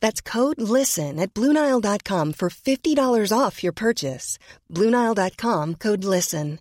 That's code LISTEN at Bluenile.com for $50 off your purchase. Bluenile.com code LISTEN.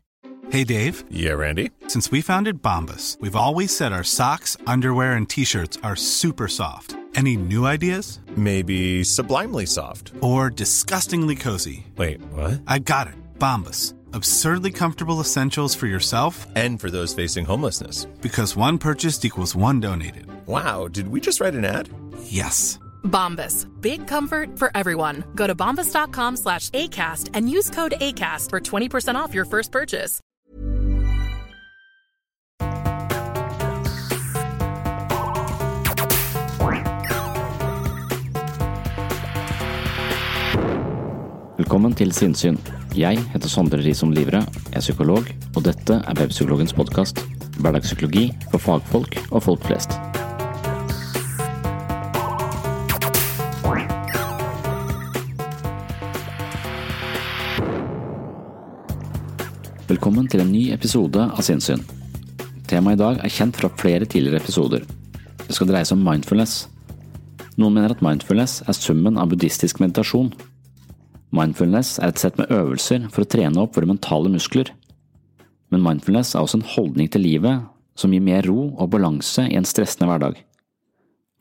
Hey, Dave. Yeah, Randy. Since we founded Bombus, we've always said our socks, underwear, and t shirts are super soft. Any new ideas? Maybe sublimely soft. Or disgustingly cozy? Wait, what? I got it. Bombus. Absurdly comfortable essentials for yourself And for those facing homelessness. because one purchased equals one donated. Wow, did we just write an ad? Yes. Bombas. Big comfort for everyone. Go to bombas.com slash ACAST and use code ACAST for 20% off your first purchase. Velkommen til Sinnsyn. Jeg heter Sondre Risom Livre, er psykolog, og dette er Webpsykologens podkast. Hverdagspsykologi for fagfolk og folk flest. Velkommen til en ny episode av Sinnsyn. Temaet i dag er kjent fra flere tidligere episoder. Det skal dreie seg om mindfulness. Noen mener at mindfulness er summen av buddhistisk meditasjon. Mindfulness er et sett med øvelser for å trene opp våre mentale muskler. Men mindfulness er også en holdning til livet som gir mer ro og balanse i en stressende hverdag.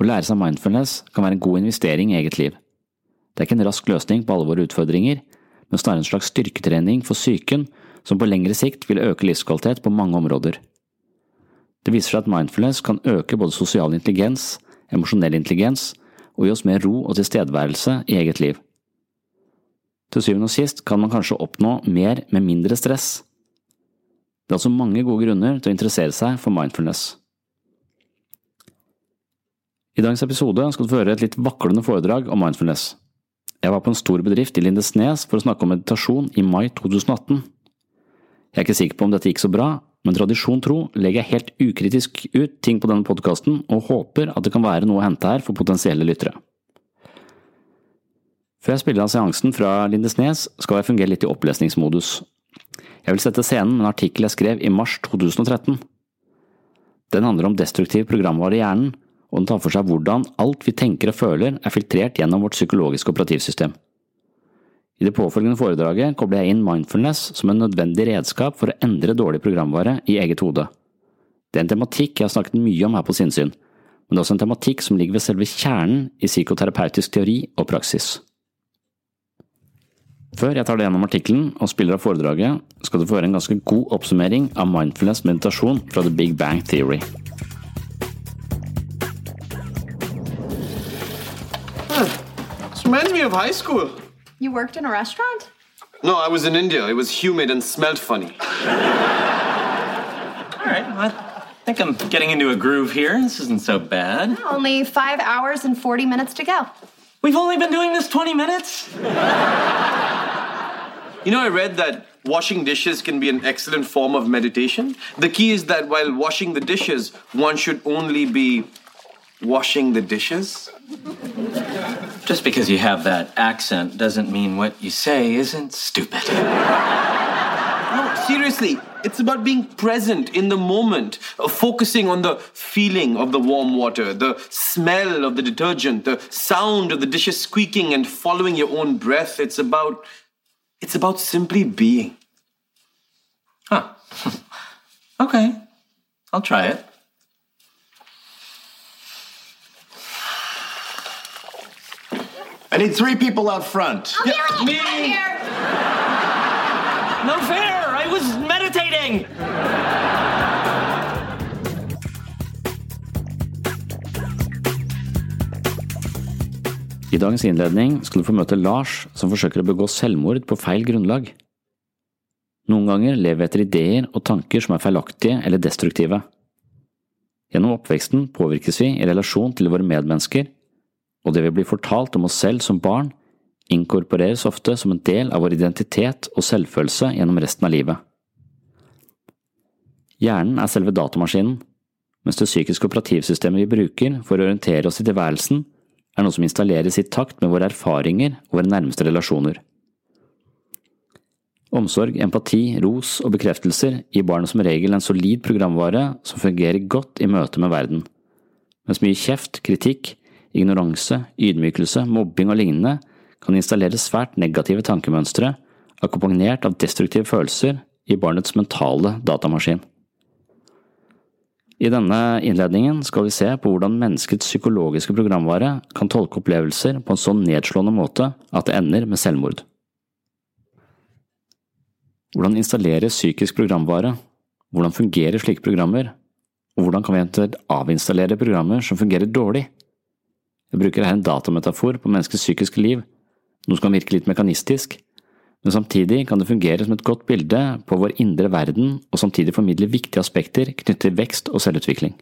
Å lære seg mindfulness kan være en god investering i eget liv. Det er ikke en rask løsning på alle våre utfordringer, men snarere en slags styrketrening for psyken som på lengre sikt vil øke livskvalitet på mange områder. Det viser seg at mindfulness kan øke både sosial intelligens, emosjonell intelligens og gi oss mer ro og tilstedeværelse i eget liv. Til syvende og sist kan man kanskje oppnå mer med mindre stress. Det er altså mange gode grunner til å interessere seg for mindfulness. I dagens episode skal du få høre et litt vaklende foredrag om mindfulness. Jeg var på en stor bedrift i Lindesnes for å snakke om meditasjon i mai 2018. Jeg er ikke sikker på om dette gikk så bra, men tradisjon tro legger jeg helt ukritisk ut ting på denne podkasten og håper at det kan være noe å hente her for potensielle lyttere. Før jeg spiller av seansen fra Lindesnes, skal jeg fungere litt i opplesningsmodus. Jeg vil sette scenen med en artikkel jeg skrev i mars 2013. Den handler om destruktiv programvare i hjernen, og den tar for seg hvordan alt vi tenker og føler er filtrert gjennom vårt psykologiske operativsystem. I det påfølgende foredraget kobler jeg inn mindfulness som en nødvendig redskap for å endre dårlig programvare i eget hode. Det er en tematikk jeg har snakket mye om her på Sinnsyn, men det er også en tematikk som ligger ved selve kjernen i psykoterapeutisk teori og praksis. Før jeg tar det gjennom artikkelen og spiller av foredraget, skal du få høre en ganske god oppsummering av mindfulness meditasjon fra The Big Bang Theory. Reminds me of high school. You worked in a restaurant? No, I was in India. It was humid and smelled funny. All right, I think I'm getting into a groove here. This isn't so bad. Only five hours and 40 minutes to go. We've only been doing this 20 minutes? You know, I read that washing dishes can be an excellent form of meditation. The key is that while washing the dishes, one should only be washing the dishes. Just because you have that accent doesn't mean what you say isn't stupid. No, seriously, it's about being present in the moment, uh, focusing on the feeling of the warm water, the smell of the detergent, the sound of the dishes squeaking, and following your own breath. It's about It's about simply being. Huh. okay. I'll try it. I need three people out front. Me! No fair! I was meditating! I dagens innledning skal du få møte Lars som forsøker å begå selvmord på feil grunnlag. Noen ganger lever vi etter ideer og tanker som er feilaktige eller destruktive. Gjennom oppveksten påvirkes vi i relasjon til våre medmennesker, og det vi blir fortalt om oss selv som barn, inkorporeres ofte som en del av vår identitet og selvfølelse gjennom resten av livet. Hjernen er selve datamaskinen, mens det psykiske operativsystemet vi bruker for å orientere oss i tilværelsen, er noe som installeres i takt med våre erfaringer og våre nærmeste relasjoner. Omsorg, empati, ros og bekreftelser gir barnet som regel en solid programvare som fungerer godt i møte med verden, mens mye kjeft, kritikk, ignoranse, ydmykelse, mobbing og lignende kan installere svært negative tankemønstre, akkompagnert av destruktive følelser i barnets mentale datamaskin. I denne innledningen skal vi se på hvordan menneskets psykologiske programvare kan tolke opplevelser på en sånn nedslående måte at det ender med selvmord. Hvordan installeres psykisk programvare? Hvordan fungerer slike programmer? Og hvordan kan vi eventuelt avinstallere programmer som fungerer dårlig? Jeg bruker her en datametafor på menneskets psykiske liv, noe som kan virke litt mekanistisk, men samtidig kan det fungere som et godt bilde på vår indre verden og samtidig formidle viktige aspekter knyttet til vekst og selvutvikling.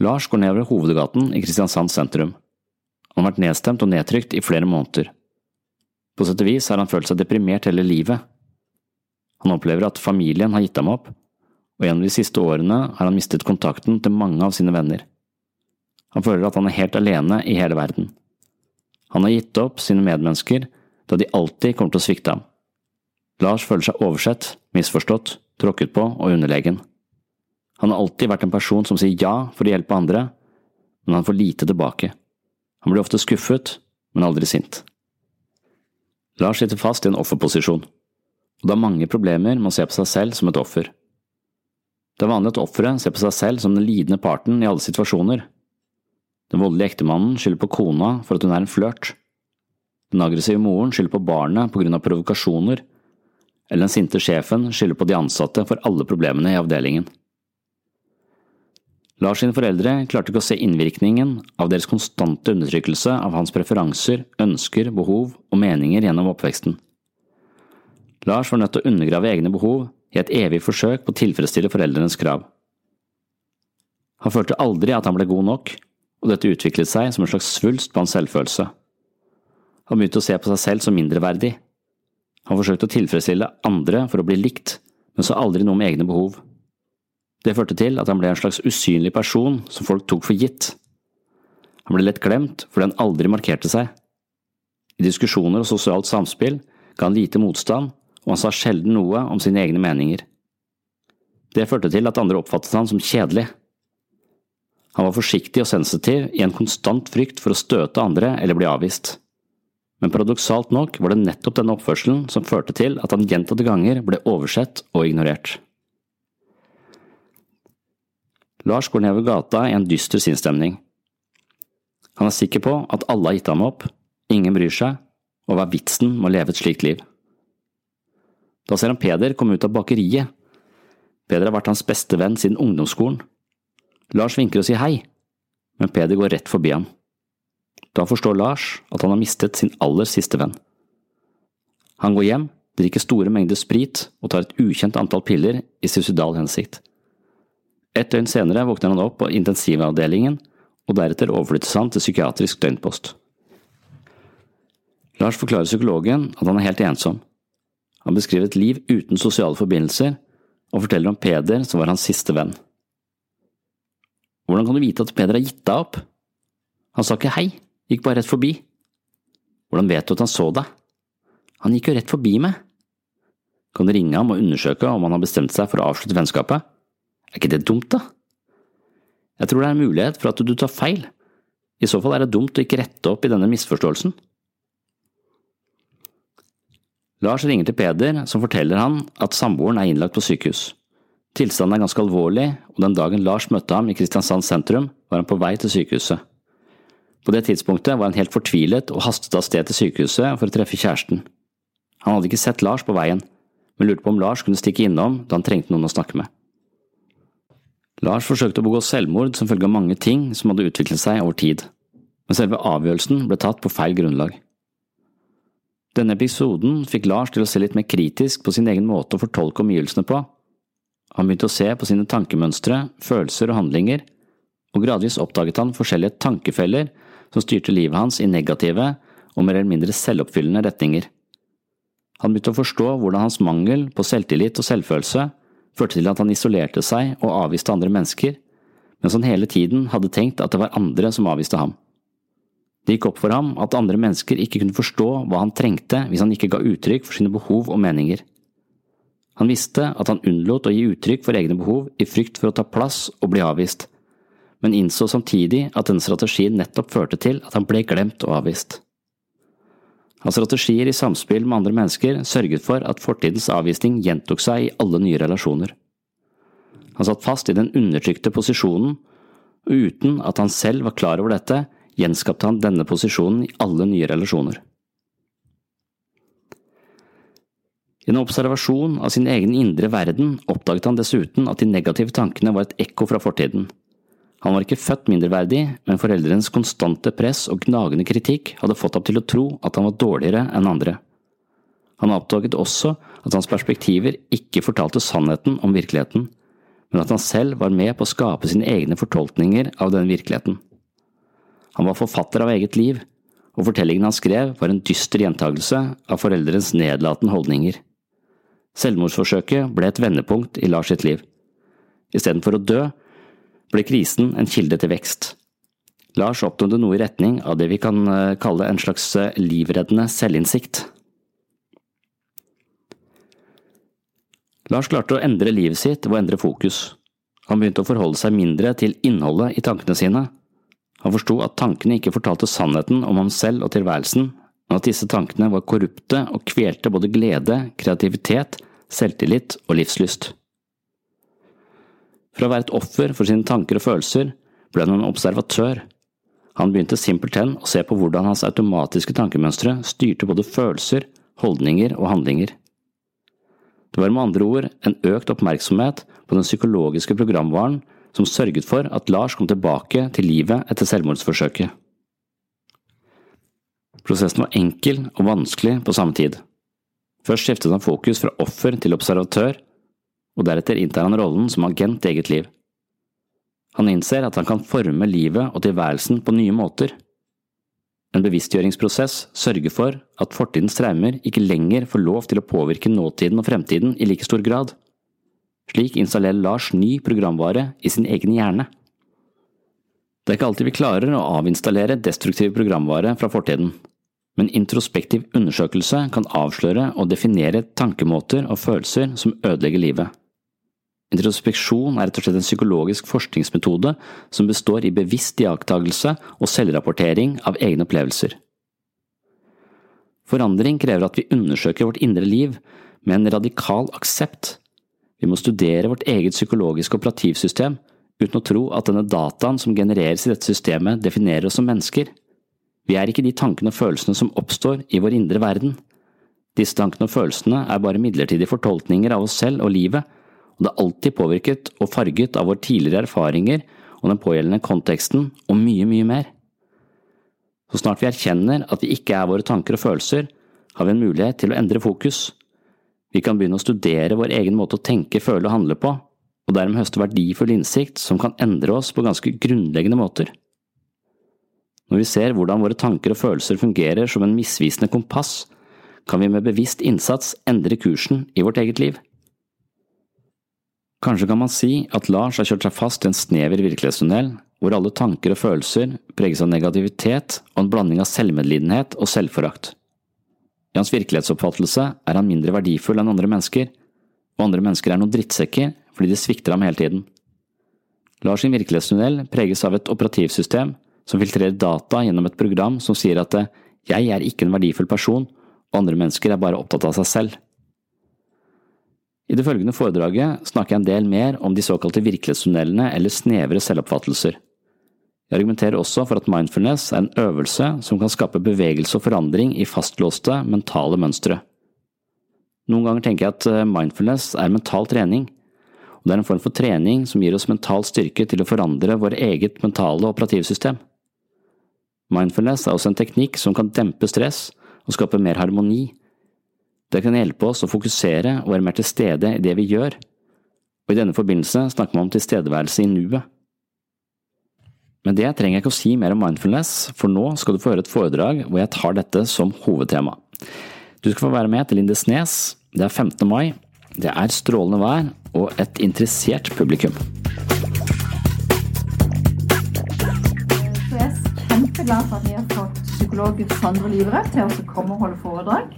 Lars går nedover hovedgaten i Kristiansand sentrum. Han har vært nedstemt og nedtrykt i flere måneder. På sett og vis har han følt seg deprimert hele livet. Han opplever at familien har gitt ham opp, og gjennom de siste årene har han mistet kontakten til mange av sine venner. Han føler at han er helt alene i hele verden. Han har gitt opp sine medmennesker da de alltid kommer til å svikte ham. Lars føler seg oversett, misforstått, tråkket på og underlegen. Han har alltid vært en person som sier ja for å hjelpe andre, men han får lite tilbake. Han blir ofte skuffet, men aldri sint. Lars sitter fast i en offerposisjon, og det er mange problemer med å se på seg selv som et offer. Det er vanlig at offeret ser på seg selv som den lidende parten i alle situasjoner. Den voldelige ektemannen skylder på kona for at hun er en flørt. Den aggressive moren skylder på barnet på grunn av provokasjoner, eller den sinte sjefen skylder på de ansatte for alle problemene i avdelingen. Lars sine foreldre klarte ikke å se innvirkningen av deres konstante undertrykkelse av hans preferanser, ønsker, behov og meninger gjennom oppveksten. Lars var nødt til å undergrave egne behov i et evig forsøk på å tilfredsstille foreldrenes krav. Han følte aldri at han ble god nok, og dette utviklet seg som en slags svulst på hans selvfølelse. Han begynte å se på seg selv som mindreverdig. Han forsøkte å tilfredsstille andre for å bli likt, men så aldri noe med egne behov. Det førte til at han ble en slags usynlig person som folk tok for gitt. Han ble lett glemt fordi han aldri markerte seg. I diskusjoner og sosialt samspill ga han lite motstand, og han sa sjelden noe om sine egne meninger. Det førte til at andre oppfattet han som kjedelig. Han var forsiktig og sensitiv i en konstant frykt for å støte andre eller bli avvist. Men paradoksalt nok var det nettopp denne oppførselen som førte til at han gjentatte ganger ble oversett og ignorert. Lars går nedover gata i en dyster sinnsstemning. Han er sikker på at alle har gitt ham opp, ingen bryr seg, og hva er vitsen med å leve et slikt liv? Da ser han Peder komme ut av bakeriet. Peder har vært hans beste venn siden ungdomsskolen. Lars vinker og sier hei, men Peder går rett forbi ham. Da forstår Lars at han har mistet sin aller siste venn. Han går hjem, drikker store mengder sprit og tar et ukjent antall piller i suicidal hensikt. Et døgn senere våkner han opp på intensivavdelingen, og deretter overflyttes han til psykiatrisk døgnpost. Lars forklarer psykologen at han er helt ensom. Han beskriver et liv uten sosiale forbindelser, og forteller om Peder som var hans siste venn. Hvordan kan du vite at Peder har gitt deg opp? Han sa ikke hei, gikk bare rett forbi. Hvordan vet du at han så deg? Han gikk jo rett forbi meg. Kan du ringe ham og undersøke om han har bestemt seg for å avslutte vennskapet? Er ikke det dumt, da? Jeg tror det er en mulighet for at du tar feil. I så fall er det dumt å ikke rette opp i denne misforståelsen. Lars ringer til Peder, som forteller han at samboeren er innlagt på sykehus. Tilstanden er ganske alvorlig, og den dagen Lars møtte ham i Kristiansand sentrum, var han på vei til sykehuset. På det tidspunktet var han helt fortvilet og hastet av sted til sykehuset for å treffe kjæresten. Han hadde ikke sett Lars på veien, men lurte på om Lars kunne stikke innom da han trengte noen å snakke med. Lars forsøkte å begå selvmord som følge av mange ting som hadde utviklet seg over tid, men selve avgjørelsen ble tatt på feil grunnlag. Denne episoden fikk Lars til å se litt mer kritisk på sin egen måte å fortolke omgivelsene på. Han begynte å se på sine tankemønstre, følelser og handlinger, og gradvis oppdaget han forskjellige tankefeller som styrte livet hans i negative og mer eller mindre selvoppfyllende retninger. Han begynte å forstå hvordan hans mangel på selvtillit og selvfølelse førte til at han isolerte seg og avviste andre mennesker, mens han hele tiden hadde tenkt at det var andre som avviste ham. Det gikk opp for ham at andre mennesker ikke kunne forstå hva han trengte hvis han ikke ga uttrykk for sine behov og meninger. Han visste at han unnlot å gi uttrykk for egne behov i frykt for å ta plass og bli avvist, men innså samtidig at denne strategien nettopp førte til at han ble glemt og avvist. Hans strategier i samspill med andre mennesker sørget for at fortidens avvisning gjentok seg i alle nye relasjoner. Han satt fast i den undertrykte posisjonen, og uten at han selv var klar over dette, gjenskapte han denne posisjonen i alle nye relasjoner. En observasjon av sin egen indre verden oppdaget han dessuten at de negative tankene var et ekko fra fortiden. Han var ikke født mindreverdig, men foreldrenes konstante press og gnagende kritikk hadde fått ham til å tro at han var dårligere enn andre. Han oppdaget også at hans perspektiver ikke fortalte sannheten om virkeligheten, men at han selv var med på å skape sine egne fortolkninger av den virkeligheten. Han var forfatter av eget liv, og fortellingen han skrev var en dyster gjentagelse av foreldrenes nedlatende holdninger. Selvmordsforsøket ble et vendepunkt i Lars sitt liv. Istedenfor å dø, ble krisen en kilde til vekst. Lars oppnådde noe i retning av det vi kan eh, kalle en slags eh, livreddende selvinnsikt. Lars klarte å endre livet sitt ved å endre fokus. Han begynte å forholde seg mindre til innholdet i tankene sine, han forsto at tankene ikke fortalte sannheten om ham selv og tilværelsen, men at disse tankene var korrupte og kvelte både glede, kreativitet, selvtillit og livslyst. Fra å være et offer for sine tanker og følelser, ble han en observatør. Han begynte simpelthen å se på hvordan hans automatiske tankemønstre styrte både følelser, holdninger og handlinger. Det var med andre ord en økt oppmerksomhet på den psykologiske programvaren som sørget for at Lars kom tilbake til livet etter selvmordsforsøket. Prosessen var enkel og vanskelig på samme tid. Først skiftet han fokus fra offer til observatør, og deretter inntar han rollen som agent i eget liv. Han innser at han kan forme livet og tilværelsen på nye måter. En bevisstgjøringsprosess sørger for at fortidens traumer ikke lenger får lov til å påvirke nåtiden og fremtiden i like stor grad. Slik installerer Lars ny programvare i sin egen hjerne. Det er ikke alltid vi klarer å avinstallere destruktiv programvare fra fortiden, men introspektiv undersøkelse kan avsløre og definere tankemåter og følelser som ødelegger livet. Introspeksjon er rett og slett en psykologisk forskningsmetode som består i bevisst iakttagelse og selvrapportering av egne opplevelser. Forandring krever at vi undersøker vårt indre liv med en radikal aksept vi må studere vårt eget psykologiske operativsystem uten å tro at denne dataen som genereres i dette systemet, definerer oss som mennesker. Vi er ikke de tankene og følelsene som oppstår i vår indre verden. Disse tankene og følelsene er bare midlertidige fortolkninger av oss selv og livet, og det er alltid påvirket og farget av våre tidligere erfaringer og den pågjeldende konteksten, og mye, mye mer. Så snart vi erkjenner at vi ikke er våre tanker og følelser, har vi en mulighet til å endre fokus. Vi kan begynne å studere vår egen måte å tenke, føle og handle på, og dermed høste verdifull innsikt som kan endre oss på ganske grunnleggende måter. Når vi ser hvordan våre tanker og følelser fungerer som en misvisende kompass, kan vi med bevisst innsats endre kursen i vårt eget liv. Kanskje kan man si at Lars har kjørt seg fast i en snever virkelighetstunnel, hvor alle tanker og følelser preges av negativitet og en blanding av selvmedlidenhet og selvforakt. I hans virkelighetsoppfattelse er han mindre verdifull enn andre mennesker, og andre mennesker er noen drittsekker fordi de svikter ham hele tiden. Lars sin virkelighetstunnel preges av et operativsystem som filtrerer data gjennom et program som sier at jeg er ikke en verdifull person, og andre mennesker er bare opptatt av seg selv. I det følgende foredraget snakker jeg en del mer om de såkalte virkelighetstunnelene eller snevre selvoppfattelser. Jeg argumenterer også for at mindfulness er en øvelse som kan skape bevegelse og forandring i fastlåste mentale mønstre. Noen ganger tenker jeg at eh, mindfulness er mental trening, og det er en form for trening som gir oss mental styrke til å forandre vår eget mentale operativsystem. Mindfulness er også en teknikk som kan dempe stress og skape mer harmoni. Det kan hjelpe oss å fokusere og være mer til stede i det vi gjør, og i denne forbindelse snakker man om tilstedeværelse i nuet. Men det trenger jeg ikke å si mer om mindfulness, for nå skal du få høre et foredrag hvor jeg tar dette som hovedtema. Du skal få være med til Lindesnes. Det er 15. mai. Det er strålende vær og et interessert publikum. Jeg er kjempeglad for at vi har fått psykolog Sondre Livre til å komme og holde foredrag.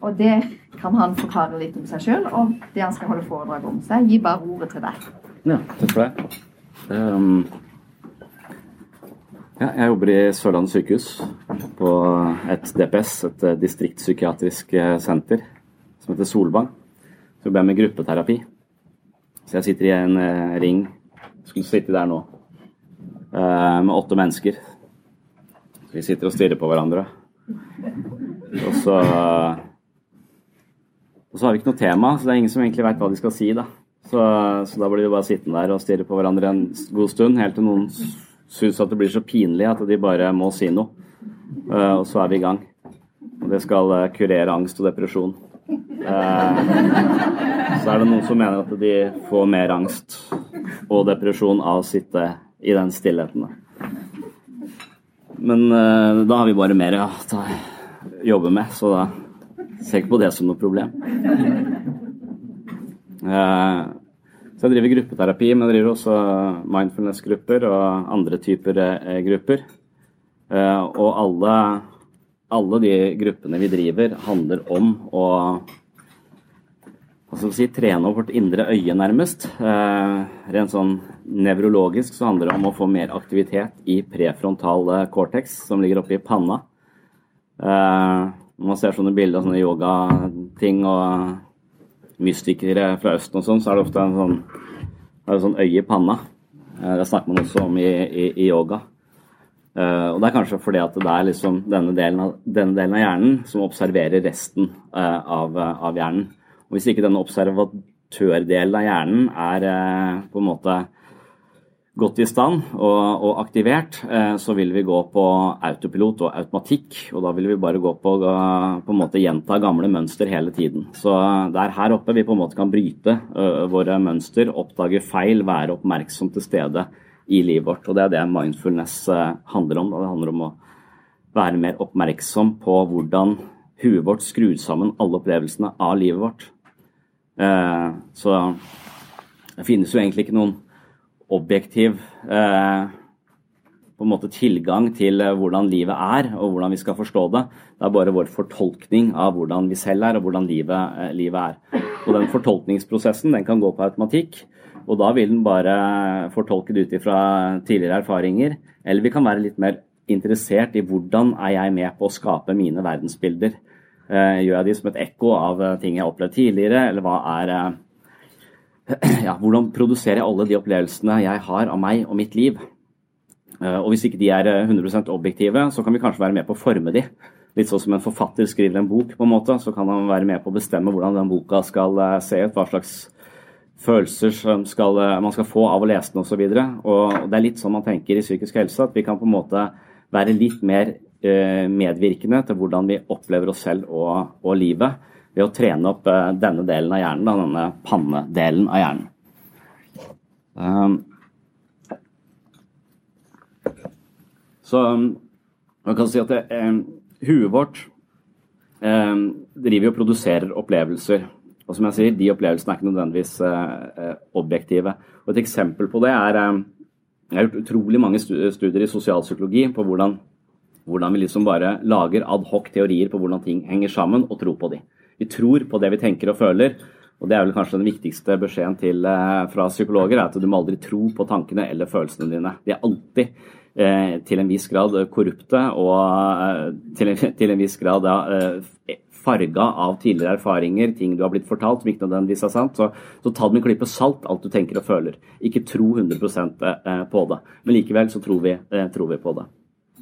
Og det kan han forklare litt om seg sjøl og det han skal holde foredrag om. Så jeg gir bare ordet til deg. Ja, takk for det. Um, ja, jeg jobber i Sørlandet sykehus på et DPS, et eh, distriktspsykiatrisk eh, senter, som heter Solvang. Så jobber jeg med gruppeterapi. Så jeg sitter i en eh, ring, skulle sitte der nå, med åtte mennesker. Vi sitter og stirrer på hverandre. Og så Og så har vi ikke noe tema, så det er ingen som egentlig veit hva de skal si, da. Så, så da blir vi bare sittende der og stirre på hverandre en god stund, helt til noen syns at det blir så pinlig at de bare må si noe. Uh, og så er vi i gang. Og det skal uh, kurere angst og depresjon. Uh, så er det noen som mener at de får mer angst og depresjon av å sitte i den stillheten. Men da har vi bare mer å jobbe med, så da ser jeg ikke på det som noe problem. Så jeg driver gruppeterapi, men jeg driver også mindfulness-grupper og andre typer eh, grupper. Eh, og alle, alle, de gruppene vi driver, handler om å si, trene opp vårt indre øye, nærmest. Eh, rent sånn nevrologisk så handler det om å få mer aktivitet i prefrontal cortex, som ligger oppe i panna. Man ser sånne bilder av sånne yogating og mystikere fra Østen og sånn, så er det ofte en sånn, en sånn øye i panna. Eh, det snakker man også om i, i, i yoga. Uh, og Det er kanskje fordi at det er liksom denne delen av, denne delen av hjernen som observerer resten av, av, hjernen. Og Hvis ikke denne observatørdelen av hjernen er på en måte godt i stand og, og aktivert, eh, så vil vi gå på autopilot og automatikk. Og da vil vi bare gå på, på en måte gjenta gamle mønster hele tiden. Så det er her oppe vi på en måte kan bryte våre mønster, oppdage feil, være oppmerksom til stede i livet vårt. Og det er det mindfulness handler om. Det handler om å være mer oppmerksom på hvordan huet vårt skrur sammen alle opplevelsene av livet vårt. Så det finnes jo egentlig ikke noen objektiv eh, på en måte tilgang til eh, hvordan livet er, og hvordan vi skal forstå det. Det er bare vår fortolkning av hvordan vi selv er, og hvordan livet, eh, livet er. Og den fortolkningsprosessen den kan gå på automatikk, og da vil den bare fortolke det ut ifra tidligere erfaringer. Eller vi kan være litt mer interessert i hvordan er jeg med på å skape mine verdensbilder. Gjør jeg de som et ekko av ting jeg har opplevd tidligere, eller hva er ja, hvordan produserer jeg alle de opplevelsene jeg har av meg og mitt liv? Eh, og hvis ikke de er 100 eh, objektive, så kan vi kanskje være med på å forme de. Litt sånn som en forfatter skriver en bok, på en måte, så kan han være med på å bestemme hvordan den boka skal eh, se ut, hva slags følelser skal, man skal få av å lese den osv. Og, og det er litt sånn man tenker i psykisk helse, at vi kan på en måte være litt mer medvirkende til hvordan vi opplever oss selv og, og livet ved å trene opp eh, denne delen av hjernen, denne pannedelen av hjernen. Um, så um, man kan si at det, um, huet vårt driver og produserer opplevelser. Og som jeg sier, de opplevelsene er ikke nødvendigvis uh, objektive. Og Et eksempel på det er Jeg har gjort utrolig mange studier i sosialpsykologi på hvordan, hvordan vi liksom bare lager adhoc teorier på hvordan ting henger sammen, og tror på dem. Vi tror på det vi tenker og føler. Og Det er vel kanskje den viktigste beskjeden til, eh, fra psykologer, er at du må aldri tro på tankene eller følelsene dine. De er alltid eh, til en viss grad korrupte og eh, til, en, til en viss grad ja, farga av tidligere erfaringer, ting du har blitt fortalt som ikke nødvendigvis er sant, så, så ta det med en klype salt, alt du tenker og føler. Ikke tro 100 eh, på det, men likevel så tror vi, tror vi på det.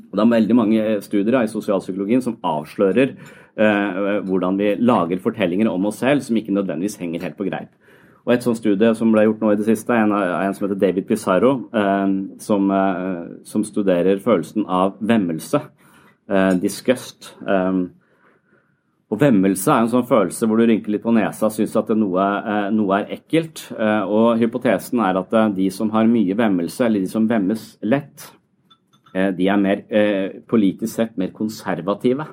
Og det er veldig mange studier i sosialpsykologien som avslører hvordan vi lager fortellinger om oss selv som ikke nødvendigvis henger helt på greip. Og Et sånt studie som ble gjort nå i det siste, er en, en som heter David Pizarro, eh, som, eh, som, studerer følelsen av vemmelse, eh, disgust. Og Vemmelse er en sånn følelse hvor du rynker litt på nesa og syns at noe, eh, noe, er ekkelt. Eh, og Hypotesen er at eh, de som har mye vemmelse, eller de som vemmes lett, de er mer, politisk sett mer konservative.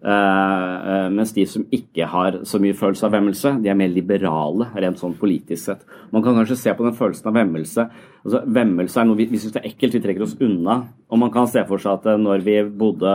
Mens de som ikke har så mye følelse av vemmelse, de er mer liberale, rent sånn politisk sett. Man kan kanskje se på den følelsen av vemmelse. Altså, vemmelse er noe vi, vi syns er ekkelt, vi trekker oss unna. Og man kan se for seg at når vi bodde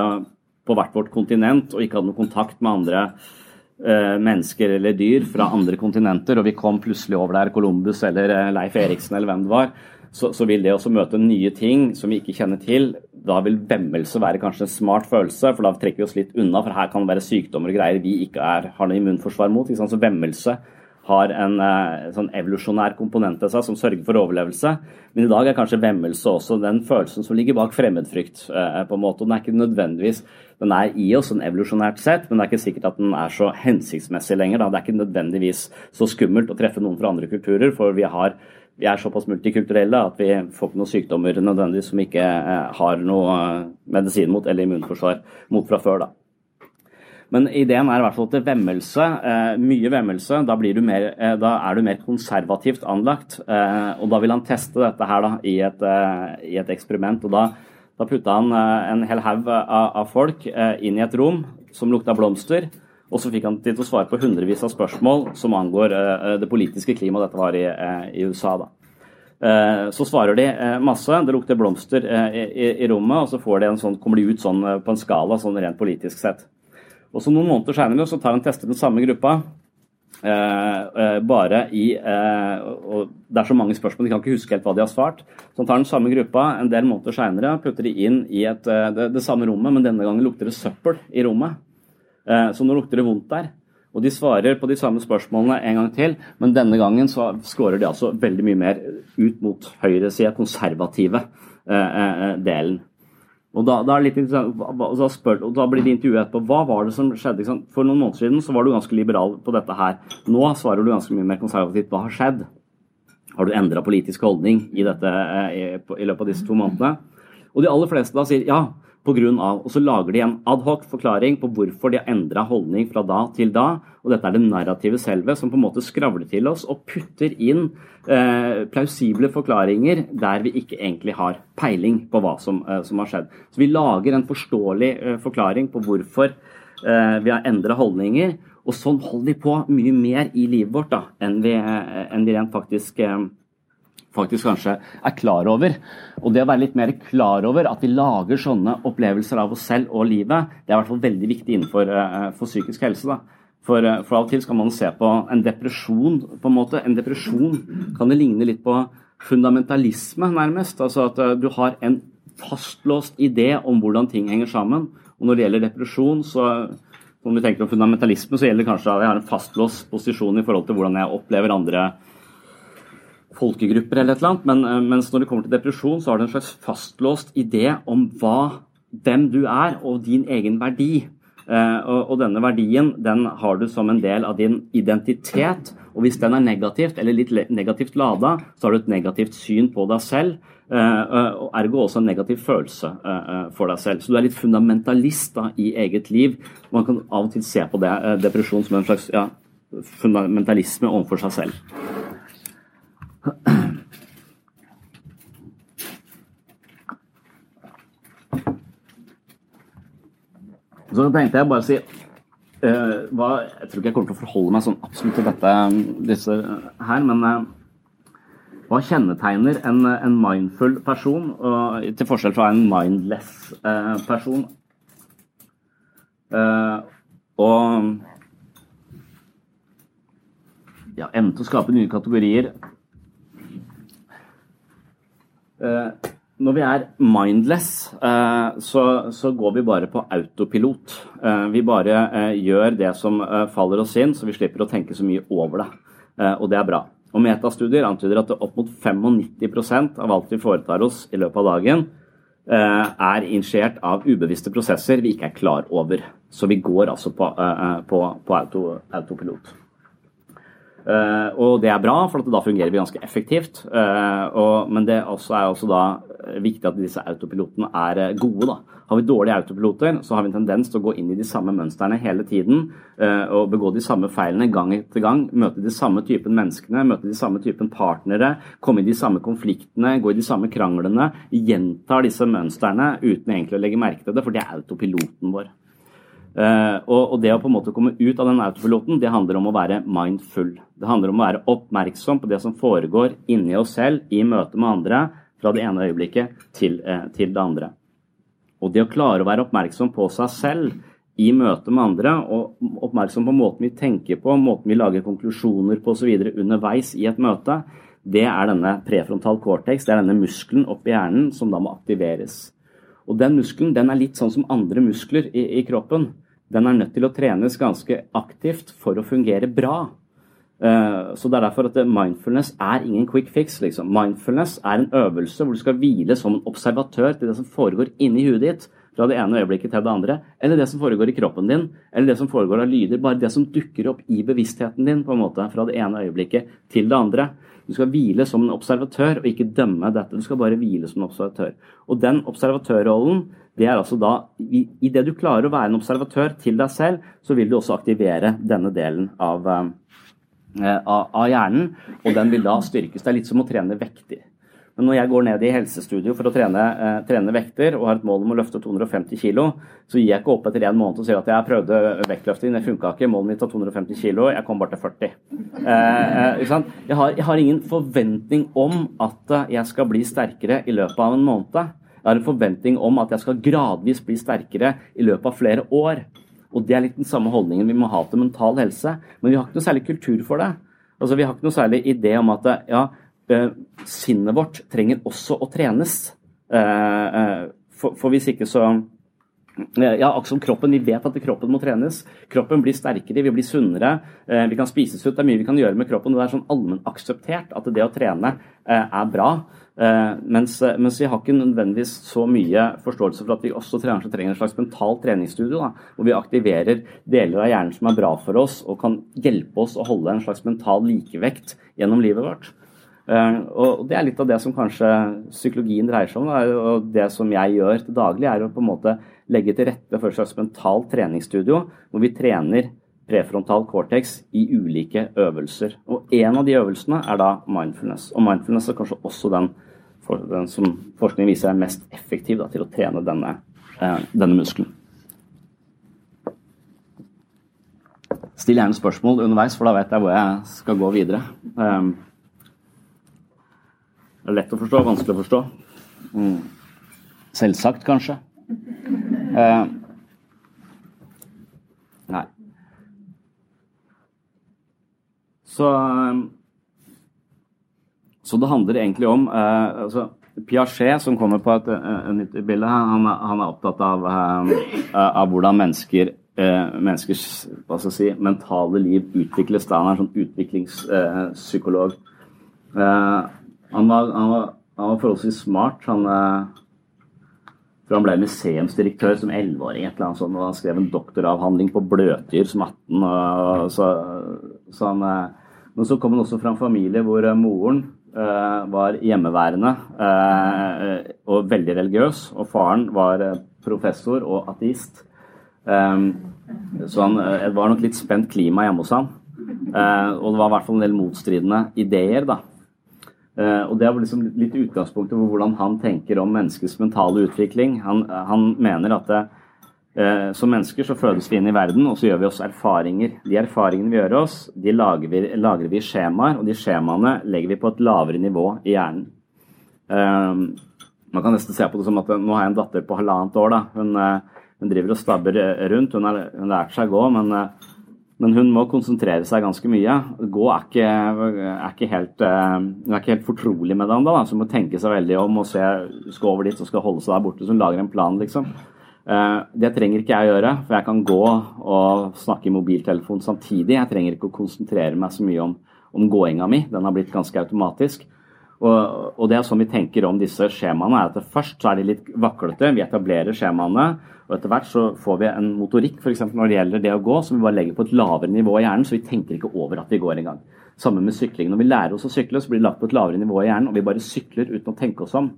på hvert vårt kontinent og ikke hadde noe kontakt med andre uh, mennesker eller dyr fra andre kontinenter, og vi kom plutselig over der Columbus eller uh, Leif Eriksen eller hvem det var, så, så, vil det også møte nye ting som vi ikke kjenner til. Da vil vemmelse være kanskje en smart følelse, for da trekker vi oss litt unna. For her kan det være sykdommer og greier vi ikke er, har noe immunforsvar mot. Så vemmelse har en eh, sånn evolusjonær komponent i seg som sørger for overlevelse. Men i dag er kanskje vemmelse også den følelsen som ligger bak fremmedfrykt. Eh, på en måte, og Den er ikke nødvendigvis den er i oss sånn evolusjonært sett, men det er ikke sikkert at den er så hensiktsmessig lenger. Da. Det er ikke nødvendigvis så skummelt å treffe noen fra andre kulturer, for vi, har, vi er såpass multikulturelle at vi får ikke noen sykdommer nødvendigvis som ikke uh, har noe medisin mot eller immunforsvar mot fra før. da. Men ideen er i hvert fall til vemmelse, eh, mye vemmelse. Da, mer, eh, da, er du mer konservativt anlagt. Eh, og da vil han teste dette her da, i, et, eh, i et eksperiment. og da, da putta han eh, en hel haug av, folk eh, inn i et rom som lukta blomster. Og så fikk han tid til å svare på hundrevis av spørsmål som angår det politiske klimaet dette var i, i USA. da. Så svarer de masse. Det lukter blomster i, rommet, og så får de en sånn, kommer de ut sånn på en skala sånn rent politisk sett. Og så Noen måneder senere så tar han tester den samme gruppa. Eh, eh, bare i eh, og Det er så mange spørsmål, de kan ikke huske helt hva de har svart. Så han tar den samme gruppa en del måneder seinere, putter de inn i et, eh, det, det, samme rommet, men denne gangen lukter det søppel i rommet. Eh, så nå lukter det vondt der. Og de svarer på de samme spørsmålene en gang til, men denne gangen så scorer de altså veldig mye mer ut mot høyresida, konservative eh, delen. Og da, da, da, spør, og da, blir de intervjuet etterpå. Hva var det som skjedde? For noen måneder siden så var du ganske liberal på dette her. Nå svarer du ganske mye mer konservativt. Hva har skjedd? Har du endra politisk holdning i, dette, eh, i, løpet av disse to månedene? Og de aller fleste da sier ja, av, Og så lager de en adhoc forklaring på hvorfor de har endra holdning fra da til da. Og dette er det narrative selve som på en måte skravler til oss og putter inn eh, plausible forklaringer der vi ikke egentlig har peiling på hva som, eh, som har skjedd. Så vi lager en forståelig eh, forklaring på hvorfor eh, vi har endra holdninger. Og sånn holder vi på mye mer i livet vårt da, enn vi, eh, enn vi rent faktisk eh, faktisk kanskje er klar over. Og det å være litt mer klar over at vi lager sånne opplevelser av oss selv og livet, det er i hvert fall veldig viktig innenfor uh, for psykisk helse. da. For, uh, for, av og til skal man se på en depresjon på en måte. En depresjon kan det ligne litt på fundamentalisme, nærmest. Altså at du har en fastlåst idé om hvordan ting henger sammen. Og når det gjelder depresjon, så om vi tenker om fundamentalisme, så gjelder det kanskje at jeg har en fastlåst posisjon i forhold til hvordan jeg opplever andre folkegrupper eller et eller annet, men eh, mens når det kommer til depresjon, så har du en slags fastlåst idé om hva, hvem du er og din egen verdi. Uh, og, og, denne verdien den har du som en del av din identitet. Og hvis den er negativt eller litt negativt lada, så har du et negativt syn på deg selv. Uh, og ergo også en negativ følelse uh, for deg selv. Så du er litt fundamentalist da, i eget liv. Man kan av og til se på det, depresjon som en slags ja, fundamentalisme overfor seg selv. Så tenkte jeg bare å si uh, hva, Jeg tror ikke jeg kommer til å forholde meg sånn absolutt til dette disse her, men uh, hva kjennetegner en, en, mindful person, og, til forskjell fra en mindless uh, person? og ja, evnen til å skape nye kategorier. Når vi er mindless, eh, så, så, går vi bare på autopilot. Eh, vi bare eh, gjør det som faller oss inn, så vi slipper å tenke så mye over det. Og det er bra. Og Metastudier antyder at opp mot 95% av alt vi foretar oss i løpet av dagen, er initiert av ubevisste prosesser vi ikke er klar over. Så vi går altså på, på, på auto, autopilot. Uh, og det er bra, for da fungerer vi ganske effektivt. Uh, og, men det også er også da viktig at disse autopilotene er uh, gode. da. Har vi dårlige autopiloter, så har vi en tendens til å gå inn i de samme mønstrene hele tiden og begå de samme feilene gang etter gang. Møte de samme typen menneskene, møte de samme typen partnere, komme i de samme konfliktene, gå i de samme kranglene. Gjentar disse mønstrene uten egentlig å legge merke til det, for det er autopiloten vår. Uh, og, og, det å på en måte komme ut av den autopiloten, det handler om å være mindful. Det handler om å være oppmerksom på det som foregår inni oss selv i møte med andre, fra det ene øyeblikket til, uh, til, det andre. Og det å klare å være oppmerksom på seg selv i møte med andre, og oppmerksom på måten vi tenker på, måten vi lager konklusjoner på osv. underveis i et møte, det er denne prefrontal cortex, det er denne muskelen oppi hjernen som da må aktiveres. Og den muskelen den er litt sånn som andre muskler i, i kroppen den er nødt til å trenes ganske aktivt for å fungere bra. Eh, så det er derfor at mindfulness er ingen quick fix. Liksom. Mindfulness er en øvelse hvor du skal hvile som en observatør til det som foregår inni huet ditt fra det ene øyeblikket til det andre, eller det som foregår i kroppen din, eller det som foregår av lyder. Bare det som dukker opp i bevisstheten din på en måte, fra det ene øyeblikket til det andre. Du skal hvile som en observatør og ikke dømme dette. Du skal bare hvile som en observatør. Og den observatørrollen det er altså da, Idet du klarer å være en observatør til deg selv, så vil du også aktivere denne delen av, eh, av, av hjernen, og den vil da styrkes. Det er litt som å trene vekter. Men når jeg går ned i helsestudio for å trene, eh, trene, vekter og har et mål om å løfte 250 kg, så gir jeg ikke opp etter en måned og sier at jeg prøvde vektløfting, det funka ikke, målet mitt var 250 kg, jeg kom bare til 40. Eh, eh, jeg, har, jeg, har, ingen forventning om at jeg skal bli sterkere i løpet av en måned. Jeg har en forventning om at jeg skal gradvis bli sterkere i løpet av flere år. Og det er litt den samme holdningen vi må ha til mental helse. Men vi har ikke noe særlig kultur for det. Altså, Vi har ikke noe særlig idé om at ja, eh, sinnet vårt trenger også å trenes. Eh, eh, for, for hvis ikke så ja, akkurat som kroppen. Vi vet at kroppen må trenes. Kroppen blir sterkere, vi blir sunnere. Vi kan spises ut. Det er mye vi kan gjøre med kroppen. Det er sånn allmennakseptert at det å trene er bra. Eh, mens, eh, mens, vi har ikke nødvendigvis så mye forståelse for at vi også trenger, trenger en slags mentalt treningsstudio. Da, hvor vi aktiverer deler av hjernen som er bra for oss og kan hjelpe oss å holde en slags mental likevekt gjennom livet vårt. Uh, og Det er litt av det som kanskje psykologien dreier seg om. Og Det som jeg gjør til daglig, er å på en måte legge til rette for et slags mentalt treningsstudio, hvor vi trener prefrontal cortex i ulike øvelser. Og En av de øvelsene er da mindfulness. Og mindfulness er kanskje også den den som forskningen viser er mest effektiv da, til å trene denne, eh, denne muskelen. Still gjerne spørsmål underveis, for da vet jeg hvor jeg skal gå videre. Det er lett å forstå, vanskelig å forstå. Mm. Selvsagt, kanskje. Eh. nei. Så um, så det handler egentlig om eh, altså, Piaget, som kommer på et, eh, nytt bilde, han, han, er opptatt av, eh, av hvordan mennesker, eh, menneskers si, mentale liv utvikles. Da. Han er en sånn utviklingspsykolog. Eh, han, var, han, var, han var forholdsvis smart. Han, for han ble museumsdirektør som 11-åring, og han skrev en doktoravhandling på bløtdyr som 18. Og, så, så han, men så kom han også fra en familie hvor moren Eh, var hjemmeværende eh, og veldig religiøs. Og faren var eh, professor og ateist. Så han, det var nok litt spent klima hjemme hos han. Og det var i hvert fall en del motstridende ideer, da. Og Det er liksom litt utgangspunktet for hvordan han tenker om menneskets mentale utvikling. Han, han mener at det, Eh, som mennesker så fødes vi inn i verden, og så gjør vi oss erfaringer. De erfaringene vi gjør oss, de lager vi, i skjemaer, og de skjemaene legger vi på et lavere nivå i hjernen. Um, man kan nesten se på det som at nå har jeg en datter på halvannet år. da, Hun, hun driver og stabber rundt. Hun har, lært seg å gå, men Men hun må konsentrere seg ganske mye. Gå er ikke, er ikke, helt, eh, er ikke helt fortrolig med det ennå, så hun må tenke seg veldig om og se, skal over dit og skal holde seg der borte. Så hun lager en plan, liksom. Eh, det trenger ikke jeg å gjøre, for jeg kan gå og snakke i mobiltelefon samtidig. Jeg trenger ikke å konsentrere meg så mye om, om gåinga mi. Den har blitt ganske automatisk. Og, og, det er sånn vi tenker om disse skjemaene, er at først så er de litt vaklete. Vi etablerer skjemaene, og etter hvert så får vi en motorikk f.eks. når det gjelder det å gå, som vi bare legger på et lavere nivå i hjernen, så vi tenker ikke over at vi går engang. Sammen med sykling. Når vi lærer oss å sykle, så blir det lagt på et lavere nivå i hjernen, og vi bare sykler uten å tenke oss om.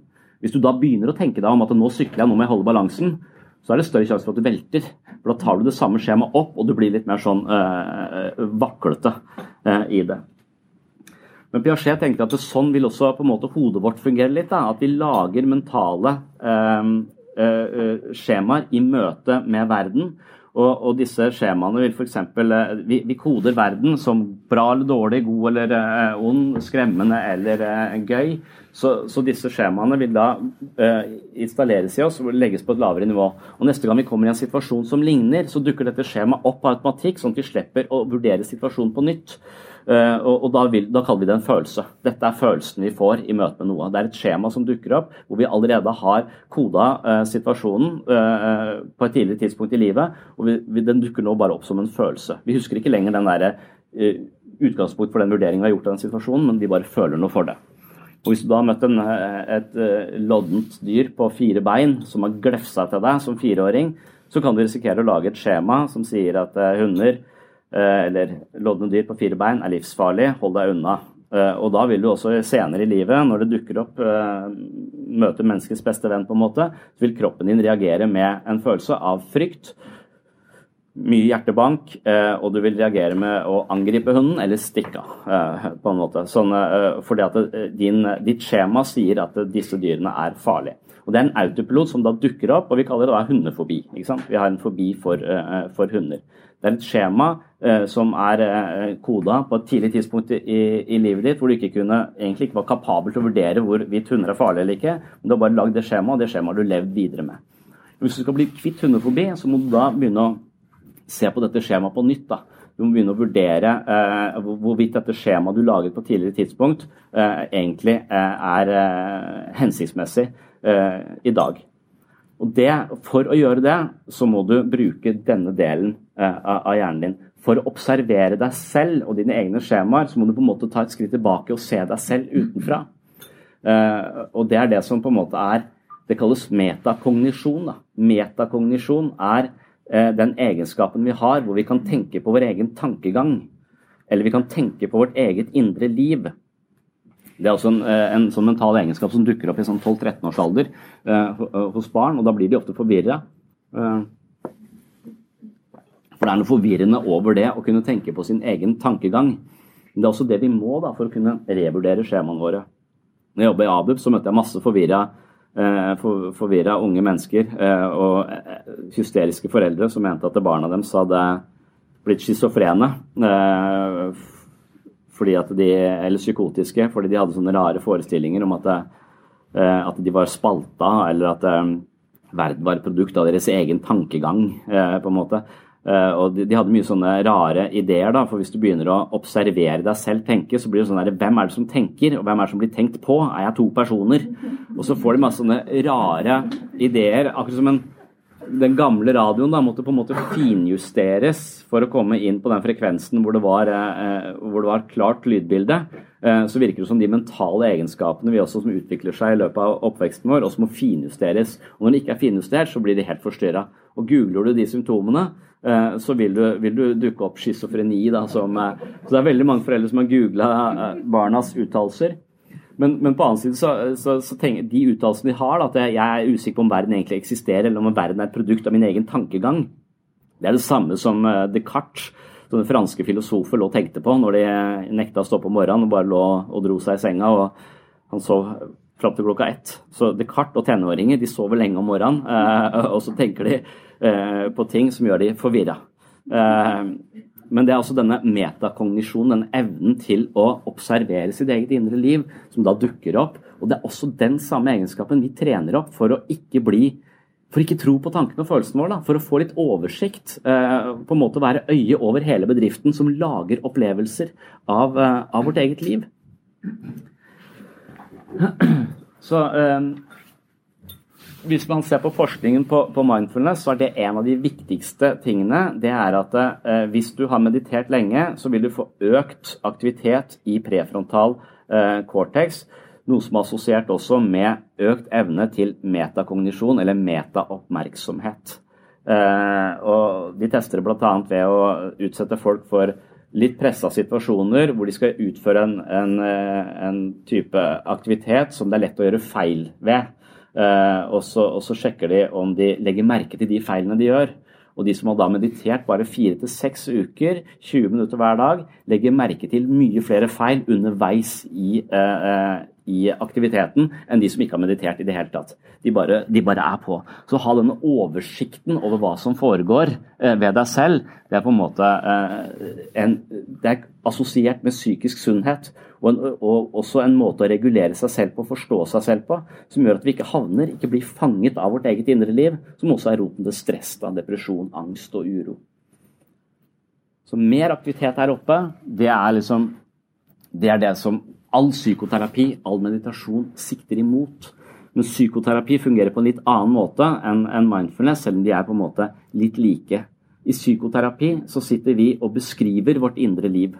Hvis du da begynner å tenke deg om at nå sykler jeg, nå må jeg holde balansen, så er det større sjanse for at du velter. For da tar du det samme skjemaet opp, og du blir litt mer sånn øh, vaklete øh, i det. Men Piaget tenkte at sånn vil også på en måte hodet vårt fungere litt. Da. At vi lager mentale eh, skjemaer i møte med verden. Og, og disse skjemaene vil f.eks. Vi, vi koder verden som bra eller dårlig, god eller uh, ond, skremmende eller uh, gøy. Så, så, disse skjemaene vil da uh, installeres i oss og legges på et lavere nivå. Og Neste gang vi kommer i en situasjon som ligner, så dukker dette skjemaet opp av automatikk, sånn at vi slipper å vurdere situasjonen på nytt. Uh, og, og da, vil, da, kaller vi det en følelse. Dette er følelsen vi får i møte med noe. Det er et skjema som dukker opp hvor vi allerede har koda uh, situasjonen uh, på et tidligere tidspunkt i livet. og vi, vi, Den dukker nå bare opp som en følelse. Vi husker ikke lenger den der, utgangspunkt for den vurderingen vi har gjort av den situasjonen, men vi bare føler noe for det. Og Hvis du da har møtt en, et loddent dyr på fire bein som har glefsa til deg som fireåring, så kan du risikere å lage et skjema som sier at hunder Eh, eller lodne dyr på fire bein er livsfarlig, hold deg unna. Eh, og da vil du også senere i livet, når det dukker opp, møte menneskets beste venn, på en måte, så vil kroppen din reagere med en følelse av frykt. Mye hjertebank, og du vil reagere med å angripe hunden eller stikke av. på en måte. Sånn, fordi at din, ditt skjema sier at disse dyrene er farlige. Og Det er en autopilot som da dukker opp, og vi kaller det da hundefobi. Vi har en fobi for, for hunder. Det er et skjema eh, som er eh, koda på et tidlig tidspunkt i, i, livet ditt, hvor du ikke kunne, egentlig ikke var kapabel til å vurdere hvorvidt hunder er farlige eller ikke. Men du har bare lagd det skjemaet, og det skjemaet har du levd videre med. Hvis du skal bli kvitt hundefobi, så må du da begynne å se på dette skjemaet på nytt. da. Du må begynne å vurdere eh, hvorvidt dette skjemaet du laget på tidligere tidspunkt, eh, egentlig eh, er eh, hensiktsmessig i dag. Og det, For å gjøre det, så må du bruke denne delen eh, av hjernen din. For å observere deg selv og dine egne skjemaer, så må du på en måte ta et skritt tilbake og se deg selv utenfra. Eh, og det er det som på en måte er Det kalles metakognisjon. Da. Metakognisjon er eh, den egenskapen vi har hvor vi kan tenke på vår egen tankegang. Eller vi kan tenke på vårt eget indre liv. Det er også en, eh, en sånn mental egenskap som dukker opp i sånn 12-13 års alder eh, hos barn, og da blir de ofte forvirra. Eh, for det er noe forvirrende over det å kunne tenke på sin egen tankegang. Men det er også det vi må da, for å kunne revurdere skjemaene våre. Når jeg jobber i ABUB, så møtte jeg masse forvirra, for, forvirra unge mennesker og hysteriske foreldre som mente at barna deres hadde blitt schizofrene fordi at de, eller psykotiske fordi de hadde sånne rare forestillinger om at, eh, at de var spalta, eller at eh, verden var et produkt av deres egen tankegang. Eh, på en måte. Og de, hadde mye sånne rare ideer, da, for hvis du begynner å observere deg selv tenke, så blir det sånn der Hvem er det som tenker, og hvem er det som blir tenkt på? Er jeg to personer? Og så får de masse sånne rare ideer, akkurat som en den gamle radioen da måtte på en måte finjusteres for å komme inn på den frekvensen hvor det var, eh, hvor det var klart lydbilde. Eh, så virker det som de mentale egenskapene vi også som utvikler seg i løpet av oppveksten vår, også må finjusteres. Og når de ikke er finjustert, så blir de helt forstyrra. Og googler du de symptomene, eh, så vil du, vil du dukke opp schizofreni. Så det er veldig mange foreldre som har googla barnas uttalelser. Men, men, på annen side så, så, så tenker de uttalelsene de har, at jeg er usikker på om verden egentlig eksisterer, eller om verden er et produkt av min egen tankegang. Det er det samme som eh, Descartes, som den franske filosofer, lå og tenkte på når de nekta å stå på morgenen og bare lå og dro seg i senga. og Han sov fram til klokka ett. Så Descartes og tenåringer de sover lenge om morgenen, eh, og så tenker de eh, på ting som gjør de forvirra. Men det er altså denne metakognisjonen, den evnen til å observere sitt eget indre liv, som da dukker opp. Og det er også den samme egenskapen vi trener opp for å ikke bli for ikke tro på tankene og følelsene våre. For å få litt oversikt. Eh, på en måte være øye over hele bedriften som lager opplevelser av, eh, av vårt eget liv. Så eh, hvis man ser på forskningen på, på, mindfulness, så er det en av de viktigste tingene. Det er at eh, hvis du har meditert lenge, så vil du få økt aktivitet i prefrontal eh, cortex. Noe som er assosiert også med økt evne til metakognisjon, eller metaoppmerksomhet. Eh, og de tester det bl.a. ved å utsette folk for litt pressa situasjoner hvor de skal utføre en, en, eh, en, type aktivitet som det er lett å gjøre feil ved. Eh, og, så, og, så, sjekker de om de legger merke til de feilene de gjør. Og de som har da meditert bare fire til seks uker, 20 minutter hver dag, legger merke til mye flere feil underveis i, eh, eh i aktiviteten enn de som ikke har meditert i det hele tatt. De bare, de bare er på. Så ha denne oversikten over hva som foregår eh, ved deg selv, det er på en måte eh, en, det er assosiert med psykisk sunnhet. Og, en, og, også en måte å regulere seg selv på, forstå seg selv på, som gjør at vi ikke havner, ikke blir fanget av vårt eget indre liv, som også er roten til stress, da, depresjon, angst og uro. Så mer aktivitet her oppe, det er liksom det er det som all psykoterapi, all meditasjon sikter imot. Men psykoterapi fungerer på en litt annen måte enn mindfulness, selv om de er på en måte litt like. I psykoterapi så sitter vi og beskriver vårt indre liv.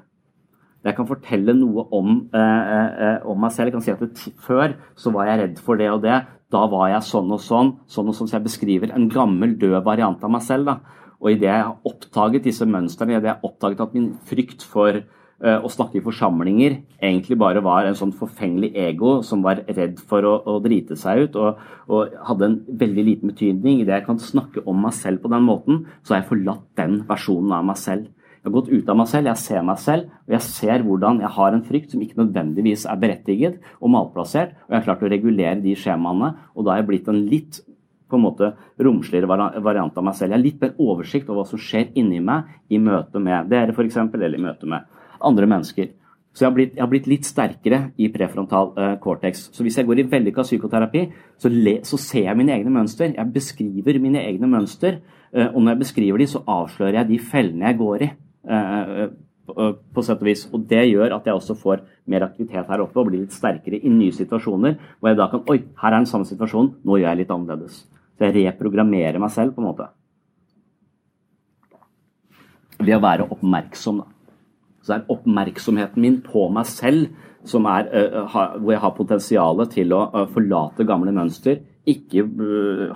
Jeg kan fortelle noe om, eh, eh, om meg selv. Jeg kan si at Før så var jeg redd for det og det. Da var jeg sånn og sånn. sånn og sånn, Så jeg beskriver en gammel, død variant av meg selv. Da. Og idet jeg har oppdaget disse mønstrene, idet jeg har oppdaget at min frykt for Eh, å snakke i forsamlinger egentlig bare var en sånn forfengelig ego som var redd for å, å drite seg ut, og, og, hadde en veldig liten betydning. Idet jeg kan snakke om meg selv på den måten, så har jeg forlatt den versjonen av meg selv. Jeg har gått ut av meg selv, jeg ser meg selv, og jeg ser hvordan jeg har en frykt som ikke nødvendigvis er berettiget og malplassert, og jeg har klart å regulere de skjemaene, og da har jeg blitt en litt på en måte romsligere variant av meg selv. Jeg har litt mer oversikt over hva som skjer inni meg i møte med dere, f.eks., eller i møte med andre mennesker. Så jeg har, blitt, jeg har blitt, litt sterkere i prefrontal uh, cortex. Så hvis jeg går i vellykka psykoterapi, så, le, så, ser jeg mine egne mønster. Jeg beskriver mine egne mønster. Uh, og når jeg beskriver de, så avslører jeg de fellene jeg går i. Uh, på sett og vis. Og det gjør at jeg også får mer aktivitet her oppe og blir litt sterkere i nye situasjoner. Hvor jeg da kan Oi, her er den samme situasjonen, nå gjør jeg litt annerledes. Så jeg reprogrammerer meg selv, på en måte. Ved å være oppmerksom, da. Så det er oppmerksomheten min på meg selv som er, uh, hvor jeg har potensialet til å forlate gamle mønster. Ikke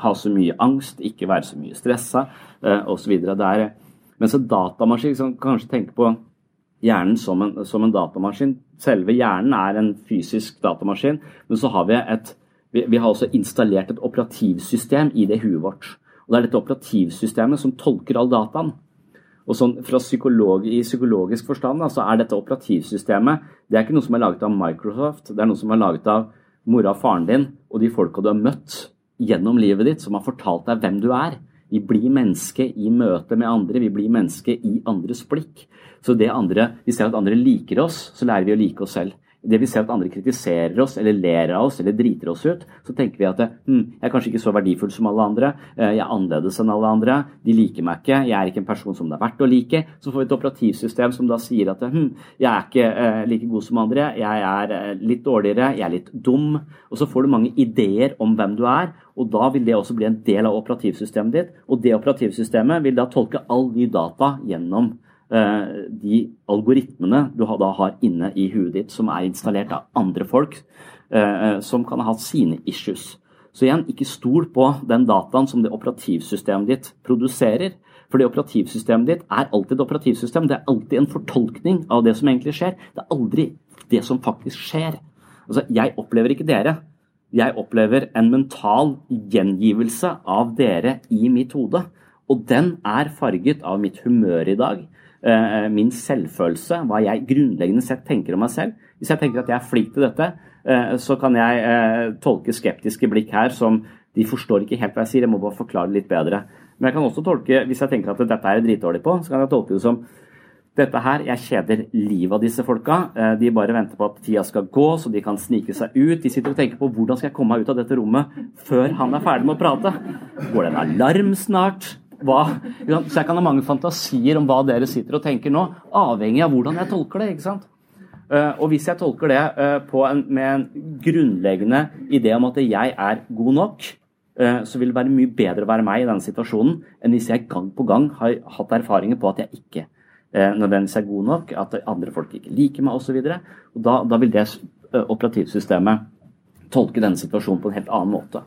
ha så mye angst, ikke være så mye stressa osv. Mens en datamaskin liksom, kanskje tenker på hjernen som en, som en, datamaskin. Selve hjernen er en fysisk datamaskin, men så har vi et vi, vi har også installert et operativsystem i det huet vårt. Og Det er dette operativsystemet som tolker all dataen. Og sånn, fra psykolog, I psykologisk forstand da, så er dette operativsystemet det er ikke noe som er laget av Microsoft. Det er noe som er laget av mora og faren din og de folka du har møtt gjennom livet ditt, som har fortalt deg hvem du er. Vi blir menneske i møte med andre, vi blir menneske i andres blikk. Så det andre, Vi ser at andre liker oss, så lærer vi å like oss selv det vi ser at andre kritiserer oss eller ler av oss eller driter oss ut, så tenker vi at hm, jeg er kanskje ikke så verdifull som alle andre, eh, jeg er annerledes enn alle andre, de liker meg ikke, jeg er ikke en person som det er verdt å like. Så får vi et operativsystem som da sier at hm, jeg er ikke eh, like god som andre, jeg er eh, litt dårligere, jeg er litt dum. Og så får du mange ideer om hvem du er, og da vil det også bli en del av operativsystemet ditt. Og det operativsystemet vil da tolke all ny data gjennom de algoritmene du da har inne i huet ditt, som er installert av andre folk, eh, som kan ha hatt sine issues. Så igjen, ikke stol på den dataen som det operativsystemet ditt produserer. For det operativsystemet ditt er alltid et operativsystem. Det er alltid en fortolkning av det som egentlig skjer. Det er aldri det som faktisk skjer. Altså, jeg opplever ikke dere. Jeg opplever en mental gjengivelse av dere i mitt hode. Og den er farget av mitt humør i dag, Eh, min selvfølelse, hva jeg grunnleggende sett tenker om meg selv. Hvis jeg tenker at jeg er flink til dette, eh, så kan jeg eh, tolke skeptiske blikk her som de forstår ikke helt hva jeg sier, jeg må bare forklare det litt bedre. Men jeg kan også tolke, hvis jeg tenker at dette er jeg dritdårlig på, så kan jeg tolke det som Dette her, Jeg kjeder livet av disse folka. Eh, De bare venter på at tida skal gå, så de kan snike seg ut. De sitter og tenker på hvordan skal jeg komme meg ut av dette rommet før han er ferdig med å prate. Går det en alarm snart? Hva? Så jeg kan ha mange fantasier om hva dere sitter og tenker nå, avhengig av hvordan jeg tolker det. ikke sant? Eh, Og hvis jeg tolker det eh, en, med en grunnleggende idé om at jeg er god nok, eh, så vil det være mye bedre å være meg i denne situasjonen enn hvis jeg gang på gang har hatt erfaringer på at jeg ikke nødvendigvis er god nok, at andre folk ikke liker meg osv. Da, da vil det operativsystemet tolke denne situasjonen på en helt annen måte.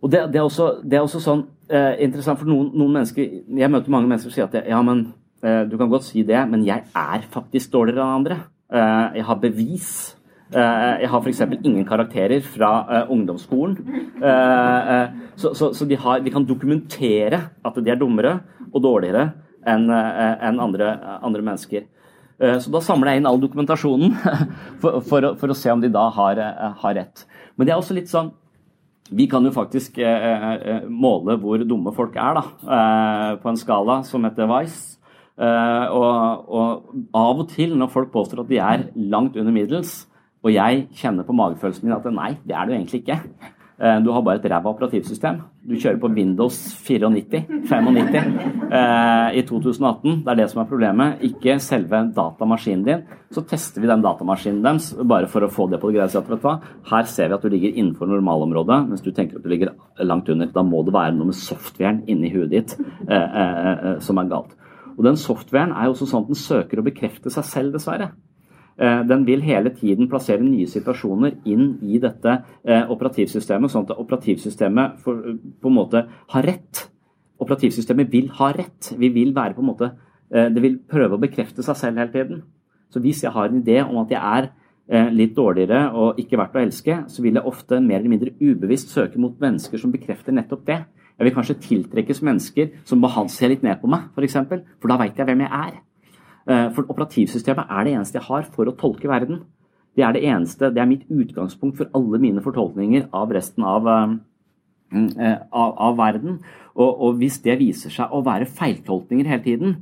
Og Det, det, er, også, det er også sånn eh, interessant for noen, noen, mennesker Jeg møter mange mennesker som sier at ja, men eh, du kan godt si det, men jeg er faktisk dårligere enn andre. Eh, jeg har bevis. Eh, jeg har f.eks. ingen karakterer fra eh, ungdomsskolen. Eh, så, så, så de, har, de, kan dokumentere at de er dummere og dårligere enn en andre, andre, mennesker. Så da samler jeg inn all dokumentasjonen for, for, for, å se om de da har, har rett. Men det er også litt sånn vi kan jo faktisk eh, måle hvor dumme folk er, da, eh, på en skala som heter Vice. Eh, og, og, av og til når folk påstår at de er langt under middels, og jeg kjenner på magefølelsen min at nei, det er du egentlig ikke. Du har bare et ræva operativsystem. Du kjører på Windows 94, 95 eh, i 2018. Det er det som er problemet, ikke selve datamaskinen din. Så tester vi den datamaskinen deres bare for å få det på det hva? Her ser vi at du ligger innenfor normalområdet, mens du tenker at du ligger langt under. Da må det være noe med softwaren inni huet ditt eh, eh, eh, som er galt. Og den softwaren er jo også sånn at den søker å bekrefte seg selv, dessverre. Den vil hele tiden plassere nye situasjoner inn i dette operativsystemet, sånn at operativsystemet på en måte har rett. Operativsystemet vil ha rett. Vi vil være på en måte, Det vil prøve å bekrefte seg selv hele tiden. Så hvis jeg har en idé om at jeg er litt dårligere og ikke verdt å elske, så vil jeg ofte mer eller mindre ubevisst søke mot mennesker som bekrefter nettopp det. Jeg vil kanskje tiltrekkes mennesker som ser litt ned på meg, f.eks., for, for da veit jeg hvem jeg er. For operativsystemet er det eneste jeg har for å tolke verden. Det er det eneste, det er mitt utgangspunkt for alle mine fortolkninger av resten av, av, av verden. Og, og, hvis det viser seg å være feiltolkninger hele tiden,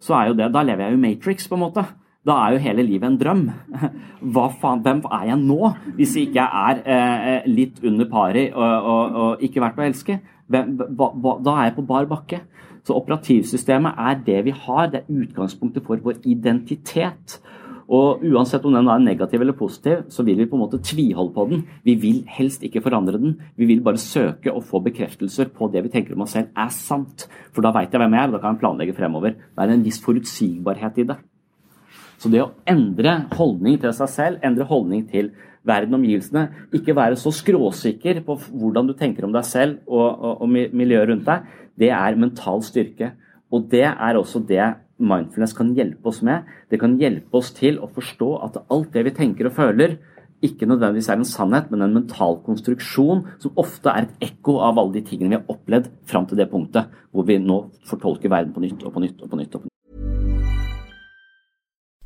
så er jo det, da lever jeg jo Matrix, på en måte. Da er jo hele livet en drøm. Hva faen, Hvem er jeg nå, hvis jeg ikke er eh, litt under pari og, og, og, ikke verdt å elske? Hvem, ba, ba, da er jeg på bar bakke. Så operativsystemet er det vi har, det er utgangspunktet for vår identitet. Og uansett om den er negativ eller positiv, så vil vi på en måte tviholde på den. Vi vil helst ikke forandre den. Vi vil bare søke å få bekreftelser på det vi tenker om oss selv er sant. For da veit jeg hvem jeg er, og da kan jeg planlegge fremover. Det er en viss forutsigbarhet i det. Så det å endre holdning til seg selv, endre holdning til verden og omgivelsene, ikke være så skråsikker på hvordan du tenker om deg selv og, og, og miljøet rundt deg, det er mental styrke. Og det er også det mindfulness kan hjelpe oss med. Det kan hjelpe oss til å forstå at alt det vi tenker og føler, ikke nødvendigvis er en sannhet, men en mental konstruksjon som ofte er et ekko av alle de tingene vi har opplevd fram til det punktet hvor vi nå fortolker verden på nytt og på nytt og på nytt. Og på nytt.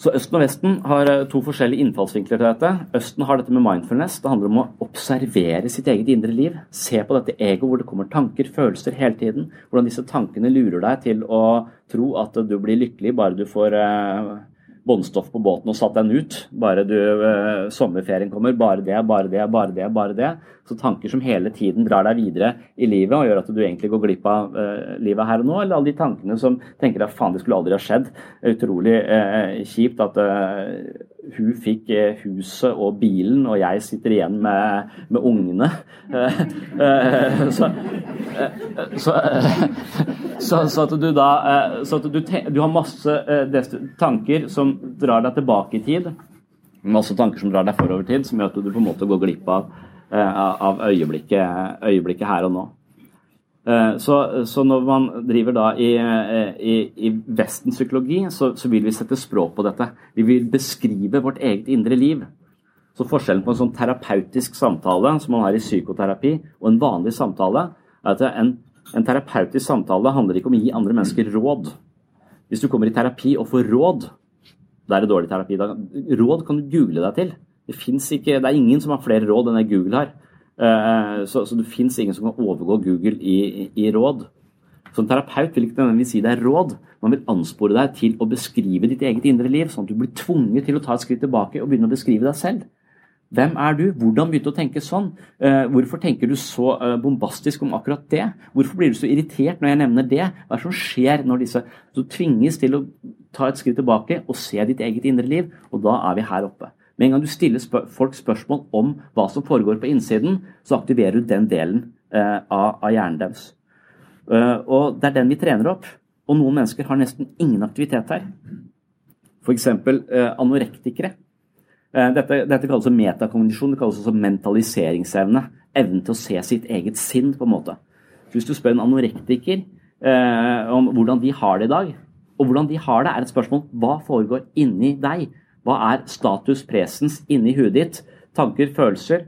Så Østen og Vesten har eh, to forskjellige innfallsvinkler til dette. Østen har dette med mindfulness. Det handler om å observere sitt eget indre liv. Se på dette egoet hvor det kommer tanker, følelser hele tiden. Hvordan disse tankene lurer deg til å tro at du blir lykkelig bare du får eh, båndstoff på båten og satt den ut. Bare du, eh, sommerferien kommer, bare det, bare det, bare det. bare det. Så tanker som hele tiden drar deg videre i livet og gjør at du egentlig går glipp av eh, livet her og nå. Eller alle de tankene som tenker at faen, det skulle aldri ha skjedd. Utrolig eh, kjipt at eh, hun fikk eh, huset og bilen, og jeg sitter igjen med, med ungene. Eh, eh, så, så, så, at du da så at du, du har masse tanker som drar deg tilbake i tid. Masse tanker som drar deg forover i tid, som gjør at du på en måte går glipp av av øyeblikket, øyeblikket, her og nå. Eh, så, så, når man driver da i, eh, i, i Vestens psykologi, så, så, vil vi sette språk på dette. Vi vil beskrive vårt eget indre liv. Så forskjellen på en sånn terapeutisk samtale som man har i psykoterapi, og en vanlig samtale, er at en, en terapeutisk samtale handler ikke om å gi andre mennesker råd. Hvis du kommer i terapi og får råd, da er det dårlig terapi. Råd kan du google deg til. Det, ikke, det er ingen som har flere råd enn det Google har. Eh, så, så det fins ingen som kan overgå Google i, i råd. Som terapeut vil ikke nødvendigvis si det er råd. Man vil anspore deg til å beskrive ditt eget indre liv, sånn at du blir tvunget til å ta et skritt tilbake og begynne å beskrive deg selv. Hvem er du? Hvordan begynte du å tenke sånn? Eh, hvorfor tenker du så eh, bombastisk om akkurat det? Hvorfor blir du så irritert når jeg nevner det? Hva er det som skjer når disse Du tvinges til å ta et skritt tilbake og se ditt eget indre liv, og da er vi her oppe. Med en gang du stiller spør folk spørsmål om hva som foregår på innsiden, så aktiverer du den delen eh, av, av, hjernen deres. Uh, og Det er den vi trener opp. Og noen mennesker har nesten ingen aktivitet her. F.eks. Uh, anorektikere. Uh, dette, dette, kalles metakognisjon, det kalles også mentaliseringsevne. Evnen til å se sitt eget sinn, på en måte. Hvis du spør en anorektiker uh, om hvordan de har det i dag, og hvordan de har det, er et spørsmål hva foregår inni deg? Hva er status presens inni huet ditt? Tanker, følelser.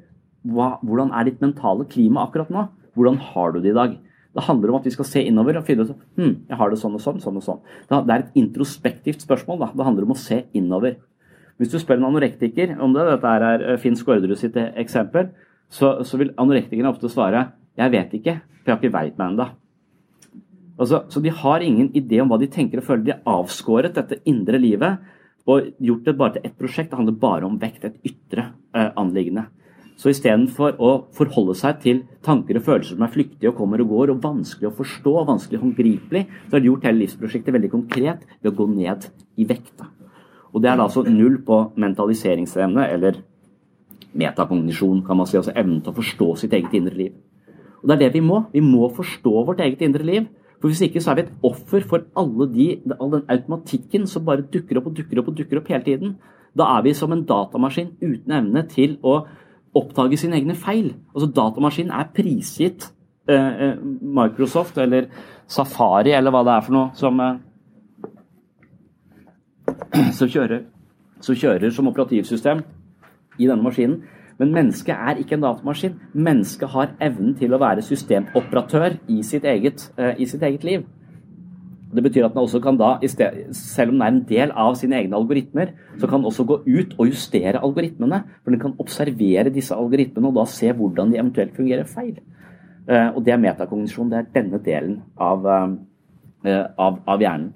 Hva, hvordan er ditt mentale klima akkurat nå? Hvordan har du det i dag? Det handler om at vi skal se innover og finne ut hm, jeg har det sånn og sånn. sånn og sånn. Det er et introspektivt spørsmål. Da. Det handler om å se innover. Hvis du spør en anorektiker om det, dette er eh, Finn Skårderud sitt eksempel, så, så vil anorektikerne ofte svare 'jeg vet ikke, for jeg har ikke veit meg ennå'. Altså, så de har ingen idé om hva de tenker og føler. De har avskåret dette indre livet og gjort det bare til ett prosjekt. Det handler bare om vekt, et ytre eh, anliggende. Så istedenfor å forholde seg til tanker og følelser som er flyktige og kommer og går, og vanskelig å forstå, vanskelig håndgripelig, så har de gjort hele livsprosjektet veldig konkret ved å gå ned i vekt. Og det er da altså null på mentaliseringsevne, eller metakognisjon, kan man si. Altså evnen til å forstå sitt eget indre liv. Og det er det vi må. Vi må forstå vårt eget indre liv. For Hvis ikke så er vi et offer for alle de, all den automatikken som bare dukker opp og dukker opp og dukker opp hele tiden. Da er vi som en datamaskin uten evne til å oppdage sine egne feil. Altså Datamaskinen er prisgitt eh, eh Microsoft eller Safari eller hva det er for noe som, eh, som, kjører, som kjører som operativsystem i denne maskinen. Men mennesket er ikke en datamaskin. Mennesket har evnen til å være systemoperatør i sitt eget, uh, i sitt eget liv. Det betyr at den også kan da, selv om den er en del av sine egne algoritmer, så kan den også gå ut og justere algoritmene. For den kan observere disse algoritmene og da se hvordan de eventuelt fungerer feil. Uh, og det er metakognisjon. Det er denne delen av, uh, av, av hjernen.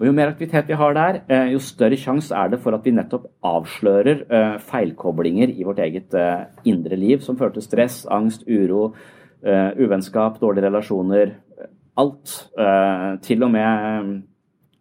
Og Jo mer aktivitet vi har der, eh, jo større sjanse er det for at vi nettopp avslører eh, feilkoblinger i vårt eget eh, indre liv som fører til stress, angst, uro, uvennskap, dårlige relasjoner. Alt. Til og med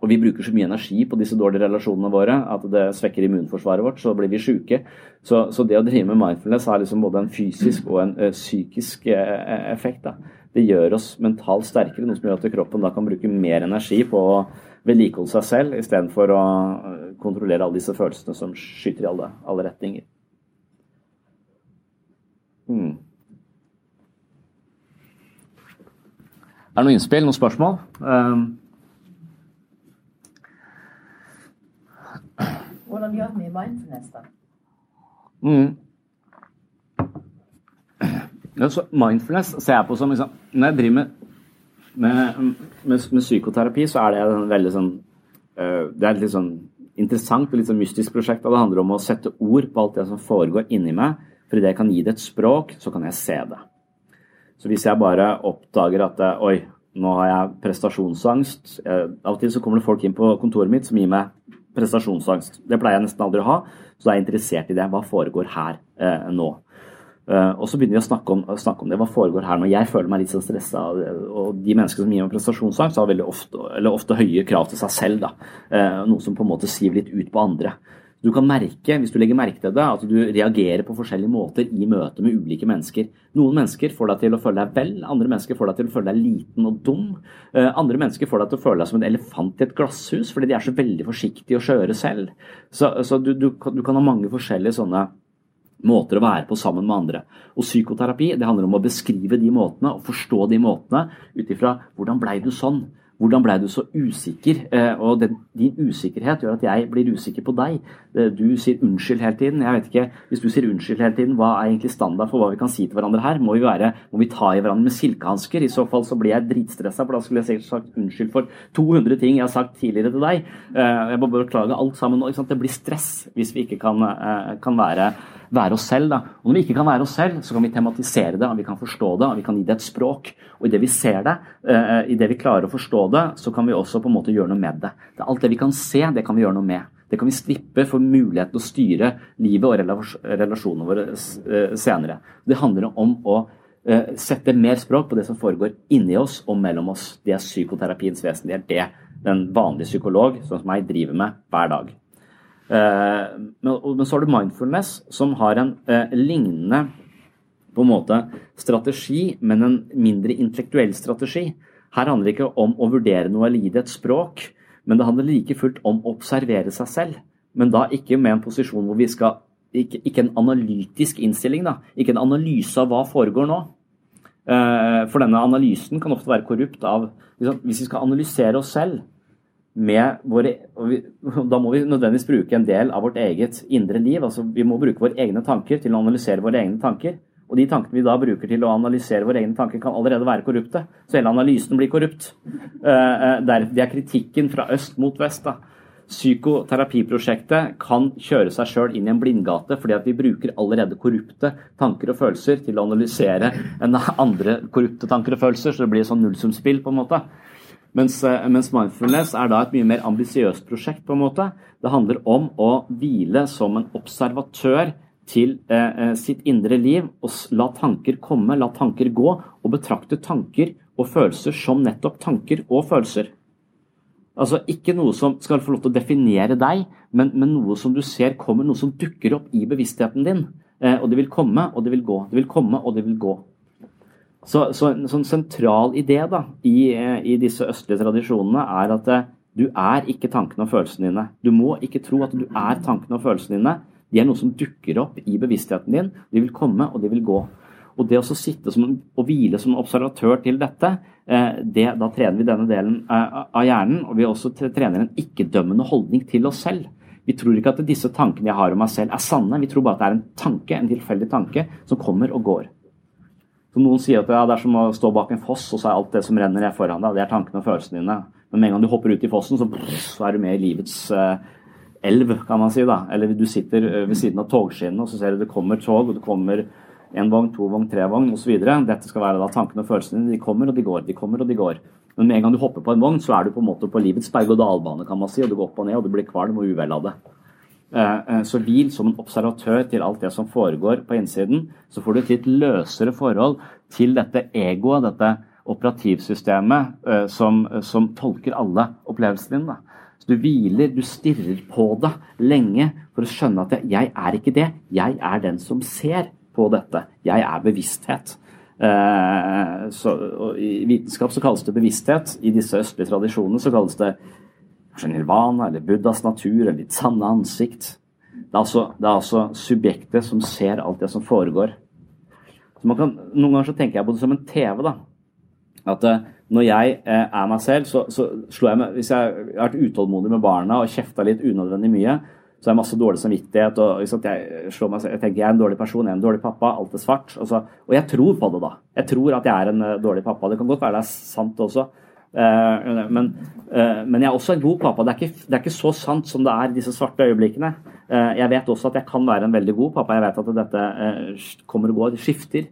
Og vi bruker så mye energi på disse dårlige relasjonene våre at det svekker immunforsvaret vårt, så blir vi sjuke. Så, så det å drive med mindfulness har liksom både en fysisk og en psykisk effekt. Da. Det gjør oss mentalt sterkere, noe som gjør at kroppen da kan bruke mer energi på å vedlikeholde seg selv istedenfor å eh, kontrollere alle disse følelsene som skyter i alle, alle retninger. Hmm. Er det noen innspill, noen spørsmål? Um. Hvordan gjør vi mindfulness, da? Mm. Mindfulness ser jeg på som liksom, Når jeg driver med, med, med, med psykoterapi, så er det en veldig sånn øh, Det er et litt sånn interessant og litt sånn mystisk prosjekt. og Det handler om å sette ord på alt det som foregår inni meg. For idet jeg kan gi det et språk, så kan jeg se det. Så hvis jeg bare oppdager at øh, oi, nå har jeg prestasjonsangst øh, Av og til så kommer det folk inn på kontoret mitt som gir meg prestasjonsangst. Det pleier jeg nesten aldri å ha, så da er jeg interessert i det. Hva foregår her eh, nå? Uh, og så begynner vi å snakke om, snakke om, det. Hva foregår her når jeg føler meg litt sånn stressa? Og de menneskene som gir meg prestasjonsangst, har veldig ofte, ofte, høye krav til seg selv. Uh, noe som på en måte siver litt ut på andre. Du kan merke, hvis du legger merke til det, at du reagerer på forskjellige måter i møte med ulike mennesker. Noen mennesker får deg til å føle deg vel, andre mennesker får deg til å føle deg liten og dum. Uh, andre mennesker får deg til å føle deg som en elefant i et glasshus, fordi de er så veldig forsiktige og skjøre selv. Så, så du, du, du kan ha mange forskjellige sånne måter å være på sammen med andre. Og Psykoterapi det handler om å beskrive de måtene og forstå de måtene ut ifra hvordan blei du sånn? Hvordan blei du så usikker? Eh, og din usikkerhet gjør at jeg blir usikker på deg. Eh, du sier unnskyld hele tiden. Jeg vet ikke, Hvis du sier unnskyld hele tiden, hva er egentlig standard for hva vi kan si til hverandre her? Må vi, være, må vi ta i hverandre med silkehansker? I så fall så blir jeg dritstressa, for da skulle jeg sikkert sagt unnskyld for 200 ting jeg har sagt tidligere til deg. Eh, jeg må beklage alt sammen nå. Det blir stress hvis vi ikke kan, kan være være oss selv. Da. Og når vi ikke kan være oss selv, så kan vi tematisere det, vi kan forstå det, vi kan gi det et språk. Og idet vi ser det, uh, idet vi klarer å forstå det, så kan vi også på en måte gjøre noe med det. det alt det vi kan se, det kan vi gjøre noe med. Det kan vi strippe for muligheten å styre livet og relasjonene våre eh, senere. Det handler om å uh, sette mer språk på det som foregår inni oss og mellom oss. Det er psykoterapiens vesen. Det er det den vanlige psykolog, sånn som meg, driver med hver dag. Eh, men, så har du mindfulness, som har en eh, lignende på en måte strategi, men en mindre intellektuell strategi. Her handler det ikke om å vurdere noe eller gi det et språk, men det handler like fullt om å observere seg selv. Men da ikke med en posisjon hvor vi skal Ikke, ikke en analytisk innstilling, da. Ikke en analyse av hva foregår nå. Eh, for denne analysen kan ofte være korrupt av Hvis vi skal analysere oss selv, med våre vi, Da må vi nødvendigvis bruke en del av vårt eget indre liv. altså Vi må bruke våre egne tanker til å analysere våre egne tanker. Og de tankene vi da bruker til å analysere våre egne tanker, kan allerede være korrupte. Så hele analysen blir korrupt. Eh, eh, det er kritikken fra øst mot vest. da. Psykoterapiprosjektet kan kjøre seg sjøl inn i en blindgate fordi at vi bruker allerede korrupte tanker og følelser til å analysere andre korrupte tanker og følelser, så det blir sånn nullsumspill, på en måte. Mens, eh, mens, mindfulness er da et mye mer ambisiøst prosjekt. på en måte. Det handler om å hvile som en observatør til eh, eh, sitt indre liv og la tanker komme, la tanker gå, og betrakte tanker og følelser som nettopp tanker og følelser. Altså Ikke noe som skal få lov til å definere deg, men, men noe som du ser kommer, noe som dukker opp i bevisstheten din. Eh, og det vil komme, og det vil gå. Det vil komme, og det vil gå. Så, så en sånn sentral idé da, i, i, disse østlige tradisjonene er at eh, du er ikke tankene og følelsene dine. Du må ikke tro at du er tankene og følelsene dine. De er noe som dukker opp i bevisstheten din. De vil komme, og de vil gå. Og det å sitte som, og hvile som observatør til dette, eh, det, da trener vi denne delen eh, av hjernen. Og vi også trener en ikke-dømmende holdning til oss selv. Vi tror ikke at disse tankene jeg har om meg selv, er sanne. Vi tror bare at det er en tanke, en tilfeldig tanke, som kommer og går. Så Noen sier at ja, det er som å stå bak en foss, og så er alt det som renner foran deg, det er tankene og følelsene dine. Men med en gang du hopper ut i fossen, så, så er du med i livets uh, elv, kan man si. da. Eller du sitter uh, ved siden av togskinnene, og så ser du det kommer tog, og det kommer en vogn, to vogn, tre vogn osv. Dette skal være da tankene og følelsene dine. De kommer og de går, de kommer og de går. Men med en gang du hopper på en vogn, så er du på en måte på livets berg-og-dal-bane, kan man si. Og du går opp og ned, og du blir kvalm og uvel av det. Eh, eh, så hvil som en observatør til alt det som foregår på innsiden. Så får du et litt løsere forhold til dette egoet, dette operativsystemet, eh, som, som tolker alle opplevelsene dine. Så du hviler, du stirrer på det lenge for å skjønne at jeg er ikke det. Jeg er den som ser på dette. Jeg er bevissthet. Så, I vitenskap så kalles det bevissthet. I disse østlige tradisjonene så kalles det nirvana eller Buddhas natur eller ditt sanne ansikt. Det er, altså, det er altså subjektet som ser alt det som foregår. Kan, noen ganger så tenker jeg på det som en TV. da. At uh, når jeg uh, er meg selv, så, så slår jeg meg Hvis jeg har vært utålmodig med barna og kjefta litt unødvendig mye, så har jeg masse dårlig samvittighet. og jeg, slår meg, jeg tenker jeg er en dårlig person, jeg er en dårlig pappa, alt er svart. Og, så, og jeg tror på det, da. Jeg tror at jeg er en uh, dårlig pappa. Det kan godt være det er sant også. Men, men, jeg er også en god pappa. Det er, ikke, det er ikke så sant som det er i disse svarte øyeblikkene. jeg vet også at jeg kan være en veldig god pappa. Jeg vet at dette kommer og går, det skifter.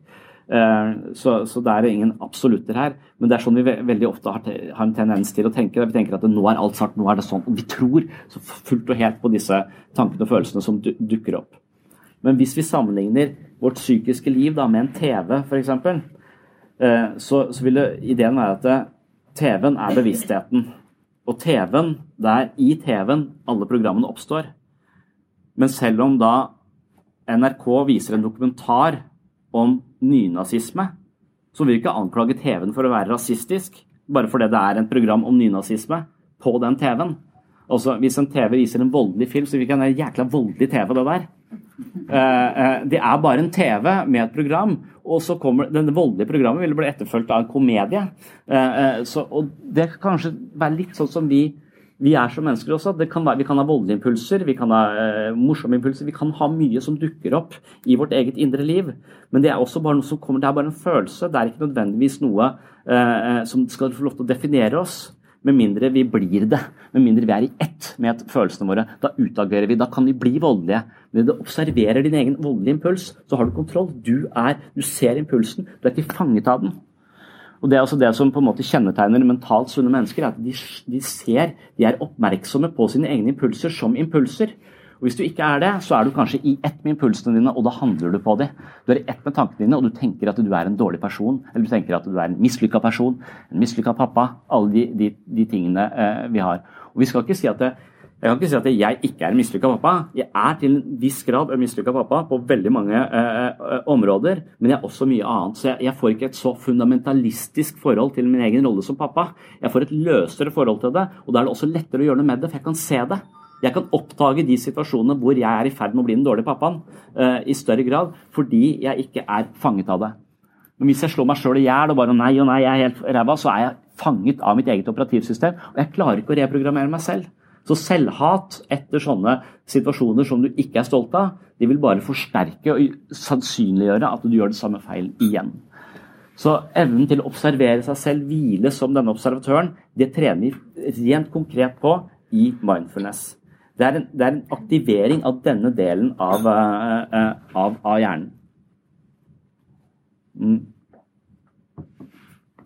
Eh, så, så, det er ingen absolutter her. Men det er sånn vi veldig ofte har, har en tendens til å tenke. Vi tenker at nå er alt svart, nå er det sånn. Og vi tror så fullt og helt på disse tankene og følelsene som dukker opp. Men hvis vi sammenligner vårt psykiske liv da, med en TV, f.eks., eh, så, så vil det, ideen være at TV-en er bevisstheten. Og TV-en, det er i TV-en alle programmene oppstår. Men selv om da NRK viser en dokumentar om nynazisme, så vil vi ikke anklage TV-en for å være rasistisk bare fordi det er en program om nynazisme på den TV-en. Altså, Hvis en TV viser en voldelig film, så vil ikke en jækla voldelig TV, det der. Uh, uh, det er bare en TV med et program, og så kommer denne voldelige programmet vil bli etterfulgt av en komedie. Uh, så, og Det kan kanskje være litt sånn som vi vi er som mennesker også. Være, vi kan ha voldelige impulser, vi kan ha eh, morsomme impulser. Vi kan ha mye som dukker opp i vårt eget indre liv. Men det er også bare noe som kommer, det er bare en følelse. Det er ikke nødvendigvis noe eh, eh som skal få lov til å definere oss. Med mindre vi blir det, med mindre vi er i ett med følelsene våre. Da utagerer vi, da kan vi bli voldelige. Men du observerer din egen voldelige impuls, så har du kontroll. Du, er, du ser impulsen, du er ikke fanget av den. Og Det er altså det som på en måte kjennetegner mentalt sunne mennesker. at de, de, ser, de er oppmerksomme på sine egne impulser som impulser. Og Hvis du ikke er det, så er du kanskje i ett med impulsene dine, og da handler du på det. Du er i ett med tankene dine, og du tenker at du er en dårlig person. Eller du tenker at du er en mislykka person, en mislykka pappa. Alle de, de, de tingene eh, vi har. Og Vi skal ikke si at det, jeg kan ikke si at jeg ikke er en mislykka pappa. Jeg er til en viss grad en mislykka pappa på veldig mange eh, eh, områder, men jeg er også mye annet. Så jeg, jeg, får ikke et så fundamentalistisk forhold til min egen rolle som pappa. Jeg får et løsere forhold til det, og da er det også lettere å gjøre noe med det, for jeg kan se det. Jeg kan oppdage de situasjonene hvor jeg er i ferd med å bli den dårlige pappaen, eh, i større grad, fordi jeg ikke er fanget av det. Men hvis jeg slår meg sjøl i hjel og bare nei og nei, jeg er helt ræva, så er jeg fanget av mitt eget operativsystem, og jeg klarer ikke å reprogrammere meg selv. Så selvhat etter sånne situasjoner som du ikke er stolt av, de vil bare forsterke og sannsynliggjøre at du gjør det samme feil igjen. Så evnen til å observere seg selv, hvile som denne observatøren, det trener vi rent konkret på i mindfulness. Det er en, det er en aktivering av denne delen av, uh, av, av hjernen. Mm.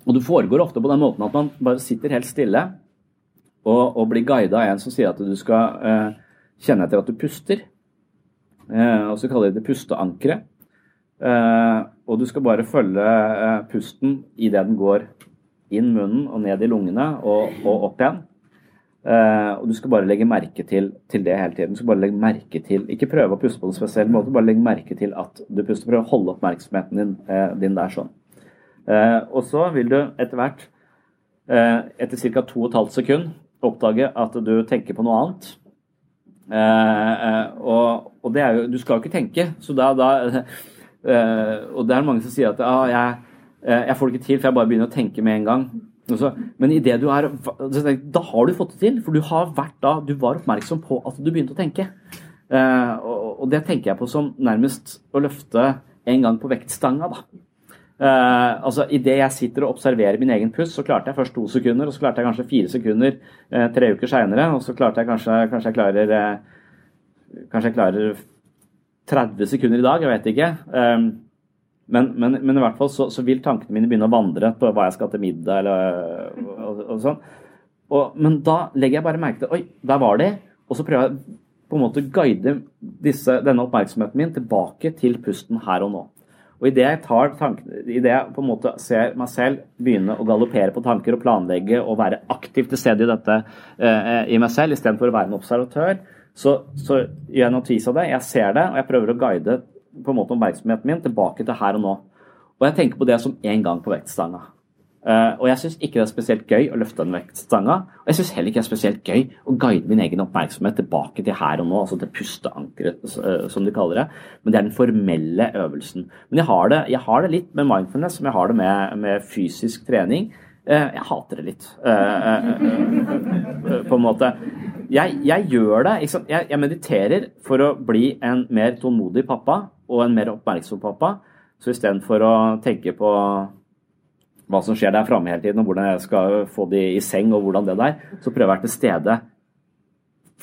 Og det foregår ofte på den måten at man bare sitter helt stille og, og bli guida av en som sier at du skal eh, kjenne etter at du puster. Eh, og så kaller de det pusteankeret. Eh, og du skal bare følge eh, pusten idet den går inn munnen og ned i lungene og, og opp igjen. Uh, og du skal bare legge merke til, til, det hele tiden. Du skal bare legge merke til, Ikke prøve å puste på en spesiell måte, bare legge merke til at du puster. Prøv å holde oppmerksomheten din, uh, din der sånn. Og så vil du etter hvert, etter ca. 2 12 sekunder, oppdage at du tenker på noe annet. Eh, eh, og, og, det er jo Du skal jo ikke tenke, så da, da eh, Og det er mange som sier at ah, jeg, eh, jeg, får det ikke til, for jeg bare begynner å tenke med en gang. Så, men i det du er Da har du fått det til, for du har vært da Du var oppmerksom på at du begynte å tenke. Eh, og, og, det tenker jeg på som nærmest å løfte en gang på vektstanga, da. Uh, altså Idet jeg sitter og observerer min egen pust, så klarte jeg først to sekunder, og så klarte jeg kanskje fire sekunder uh, tre uker seinere, og så klarte jeg kanskje, kanskje jeg klarer uh, Kanskje jeg klarer 30 sekunder i dag, jeg vet ikke. Um, men, men, men, i hvert fall så, så, vil tankene mine begynne å vandre på hva jeg skal til middag eller og, og sånn. Og, men da legger jeg bare merke til Oi, der var de. Og så prøver jeg på en måte å guide disse, denne oppmerksomheten min tilbake til pusten her og nå. Og idet jeg tar tanken, i det jeg på en måte ser meg selv begynne å galoppere på tanker og planlegge og være aktivt til stede i dette eh, i meg selv istedenfor å være en observatør, så, så gjør jeg notis av det. Jeg ser det, og jeg prøver å guide på en måte oppmerksomheten min tilbake til her og nå. Og jeg tenker på det som én gang på vektstanga. Uh, og jeg syns ikke det er spesielt gøy å løfte den vektstanga. Og jeg syns heller ikke det er spesielt gøy å guide min egen oppmerksomhet tilbake til her og nå, altså til pusteankeret, uh, som de kaller det. Men det er den formelle øvelsen. Men jeg har det, jeg har det litt med mindfulness som jeg har det med, med fysisk trening. Uh, jeg hater det litt, på en måte. jeg, jeg gjør det. Jeg, jeg mediterer for å bli en mer tålmodig pappa og en mer oppmerksom pappa. Så istedenfor å tenke på hva som skjer der framme hele tiden, og hvordan jeg skal få de i seng, og hvordan det der, så prøver jeg å være til stede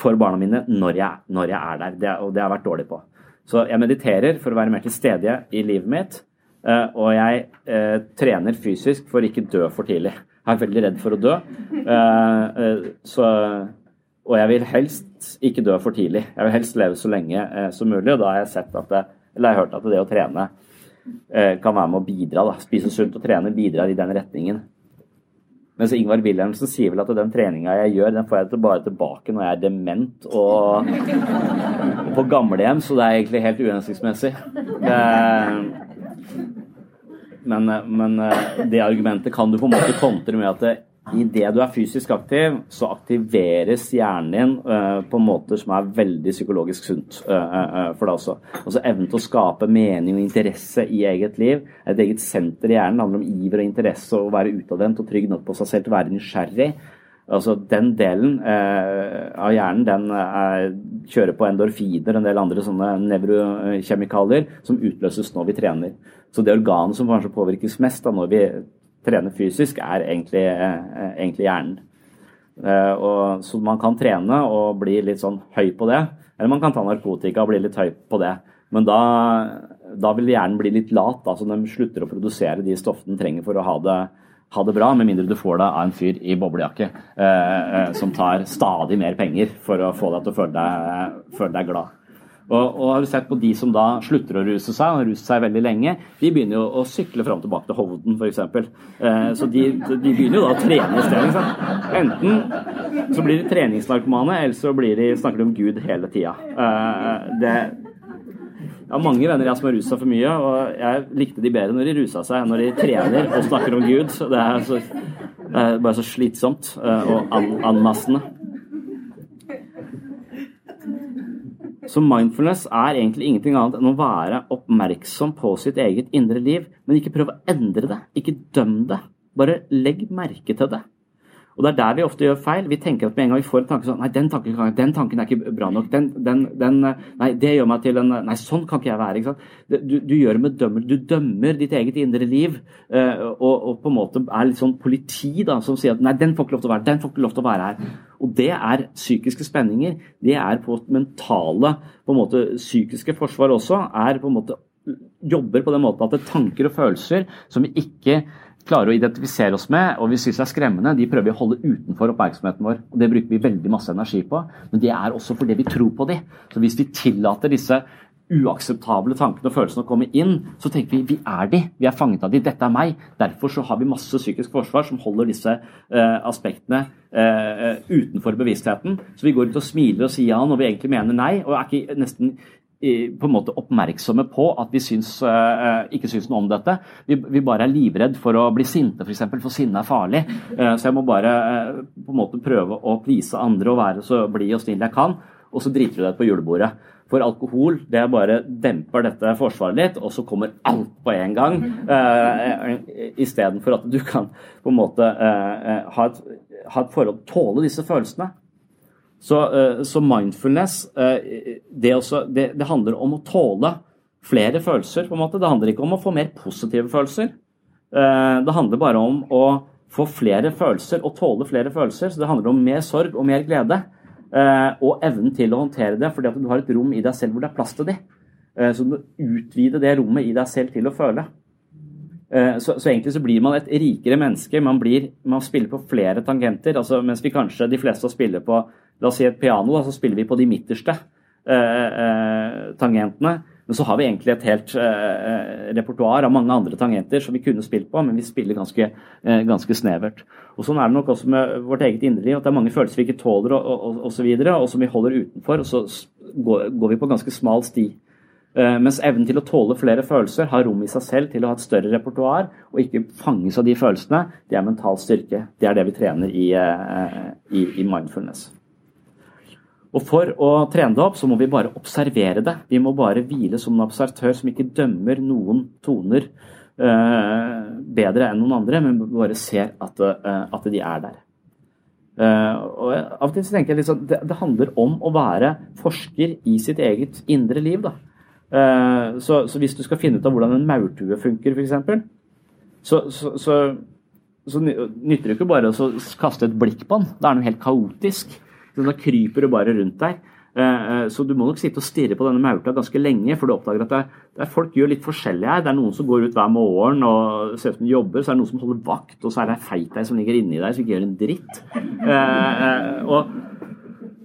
for barna mine når jeg, når jeg er der. Det, og det har jeg vært dårlig på. Så jeg mediterer for å være mer til stede i livet mitt. eh, Og jeg eh, trener fysisk for ikke dø for tidlig. Jeg er veldig redd for å dø. eh, Så, og jeg vil helst ikke dø for tidlig. Jeg vil helst leve så lenge som mulig. Og da har jeg sett at det, eller jeg har hørt at det å trene kan være med å bidra. Da. Spise sunt og trene bidrar i den retningen. Mens Ingvar Wilhelmsen sier vel at den treninga jeg gjør, den får jeg bare tilbake når jeg er dement og, på gamlehjem, så det er egentlig helt uhensiktsmessig. Men, men det argumentet kan du på en måte kontre med at idet du er fysisk aktiv, så aktiveres hjernen din uh, på en måte som er veldig psykologisk sunt uh, uh, for deg også. Altså evnen til å skape mening og interesse i eget liv. Et eget senter i hjernen handler om iver og interesse og å være utadvendt og trygg nok på seg selv til å være nysgjerrig. Altså Den delen av hjernen den er, kjører på endorfiner og en del andre sånne nevrokjemikalier som utløses når vi trener. Så det organet som kanskje påvirkes mest da når vi trener fysisk, er egentlig, eh, egentlig hjernen. Eh, og, så man kan trene og bli litt sånn høy på det, eller man kan ta narkotika og bli litt høy på det. Men da, da vil hjernen bli litt lat, da, så den slutter å produsere de stoffene den trenger for å ha det, ha det bra, med mindre du får det av en fyr i boblejakke eh, eh, som tar stadig mer penger for å få deg til å føle deg, føle deg glad. Og, og, har du sett på de som da slutter å ruse seg, og har ruset seg veldig lenge, de begynner jo å sykle fram og tilbake til Hovden f.eks. Eh, så de, de, begynner jo da å trene i stedet. Enten så blir de treningsnarkomane, eller så blir de, snakker de om Gud hele tida. Eh, det jeg har mange venner jeg som har rusa for mye, og jeg likte de bedre når de rusa seg når de trener og snakker om Gud. Det er, så, det er bare så slitsomt eh, og an anmassende. Så mindfulness er egentlig ingenting annet enn å være oppmerksom på sitt eget indre liv, men ikke prøve å endre det. Ikke døm det. Bare legg merke til det. Og Det er der vi ofte gjør feil. Vi tenker at med en gang vi får en tanke sånn Nei, den tanken, den tanken er ikke bra nok. Den, den, den, nei, det gjør meg til en Nei, sånn kan ikke jeg være. ikke sant? Du, du gjør med dømmel. Du dømmer ditt eget indre liv uh, og, og, på en måte er litt sånn politi da, som sier at nei, den får ikke lov til å være den får ikke lov til å være her. Og det er psykiske spenninger. Det er på mentale, på en måte psykiske forsvar også. er på en måte Jobber på den måten at det er tanker og følelser som vi ikke klarer å identifisere oss med og vi syns er skremmende, de prøver vi å holde utenfor oppmerksomheten vår. og Det bruker vi veldig masse energi på, men det er også fordi vi tror på de. Så Hvis vi tillater disse uakseptable tankene og følelsene å komme inn, så tenker vi vi er de, vi er fanget av de, dette er meg. Derfor så har vi masse psykisk forsvar som holder disse uh, aspektene uh, utenfor bevisstheten. Så vi går ut og smiler og sier ja når vi egentlig mener nei, og er ikke nesten på en måte oppmerksomme på at vi syns, uh, ikke syns noe om dette. Vi, vi, bare er livredd for å bli sinte, f.eks. For, for sinne er farlig. Uh, så jeg må bare på en måte prøve å please andre og være så blid og snill jeg kan. Og så driter du deg på julebordet. For alkohol det bare demper dette forsvaret litt, og så kommer alt på en gang. Eh, Istedenfor at du kan på en måte ha et, ha et forhold tåle disse følelsene. Så, så mindfulness det, også, det, det, handler om å tåle flere følelser. på en måte. Det handler ikke om å få mer positive følelser. Det handler bare om å få flere følelser og tåle flere følelser. Så det handler om mer sorg og mer glede. Og evnen til å håndtere det, fordi at du har et rom i deg selv hvor det er plass til det. Så du må utvide det rommet i deg selv til å føle. Så, så, egentlig så blir man et rikere menneske. Man, blir, man spiller på flere tangenter. altså Mens vi kanskje de fleste spiller på la oss si et piano, da, så spiller vi på de midterste eh, eh, tangentene. Men så har vi egentlig et helt eh, repertoar av mange andre tangenter som vi kunne spilt på, men vi spiller ganske, ganske snevert. Og Sånn er det nok også med vårt eget indre at det er mange følelser vi ikke tåler og, og, og, så videre, og som vi holder utenfor. og Så går, går vi på ganske smal sti. Mens evnen til å tåle flere følelser, har rom i seg selv til å ha et større repertoar og ikke fanges av de følelsene, det er mental styrke. Det er det vi trener i, i, i mindfulness. Og For å trene det opp, så må vi bare observere det. Vi må bare hvile som en observatør som ikke dømmer noen toner uh, bedre enn noen andre, men bare ser at, uh, at de er der. Uh, og Av og til så tenker jeg liksom, det, det, handler om å være forsker i sitt eget indre liv. da. Uh, så, så, hvis du skal finne ut av hvordan en maurtue funker, f.eks., så, så, så, så, nytter det ikke bare å kaste et blikk på den. Da er den helt kaotisk. Da kryper du bare rundt der. Uh, så du må nok sitte og stirre på denne maurtua ganske lenge, for du oppdager at det, det er, folk gjør litt forskjellig her. Det er noen som går ut hver morgen og ser ut som de jobber, så er det noen som holder vakt, og så er det ei feit ei som ligger inni der som ikke gjør en dritt. og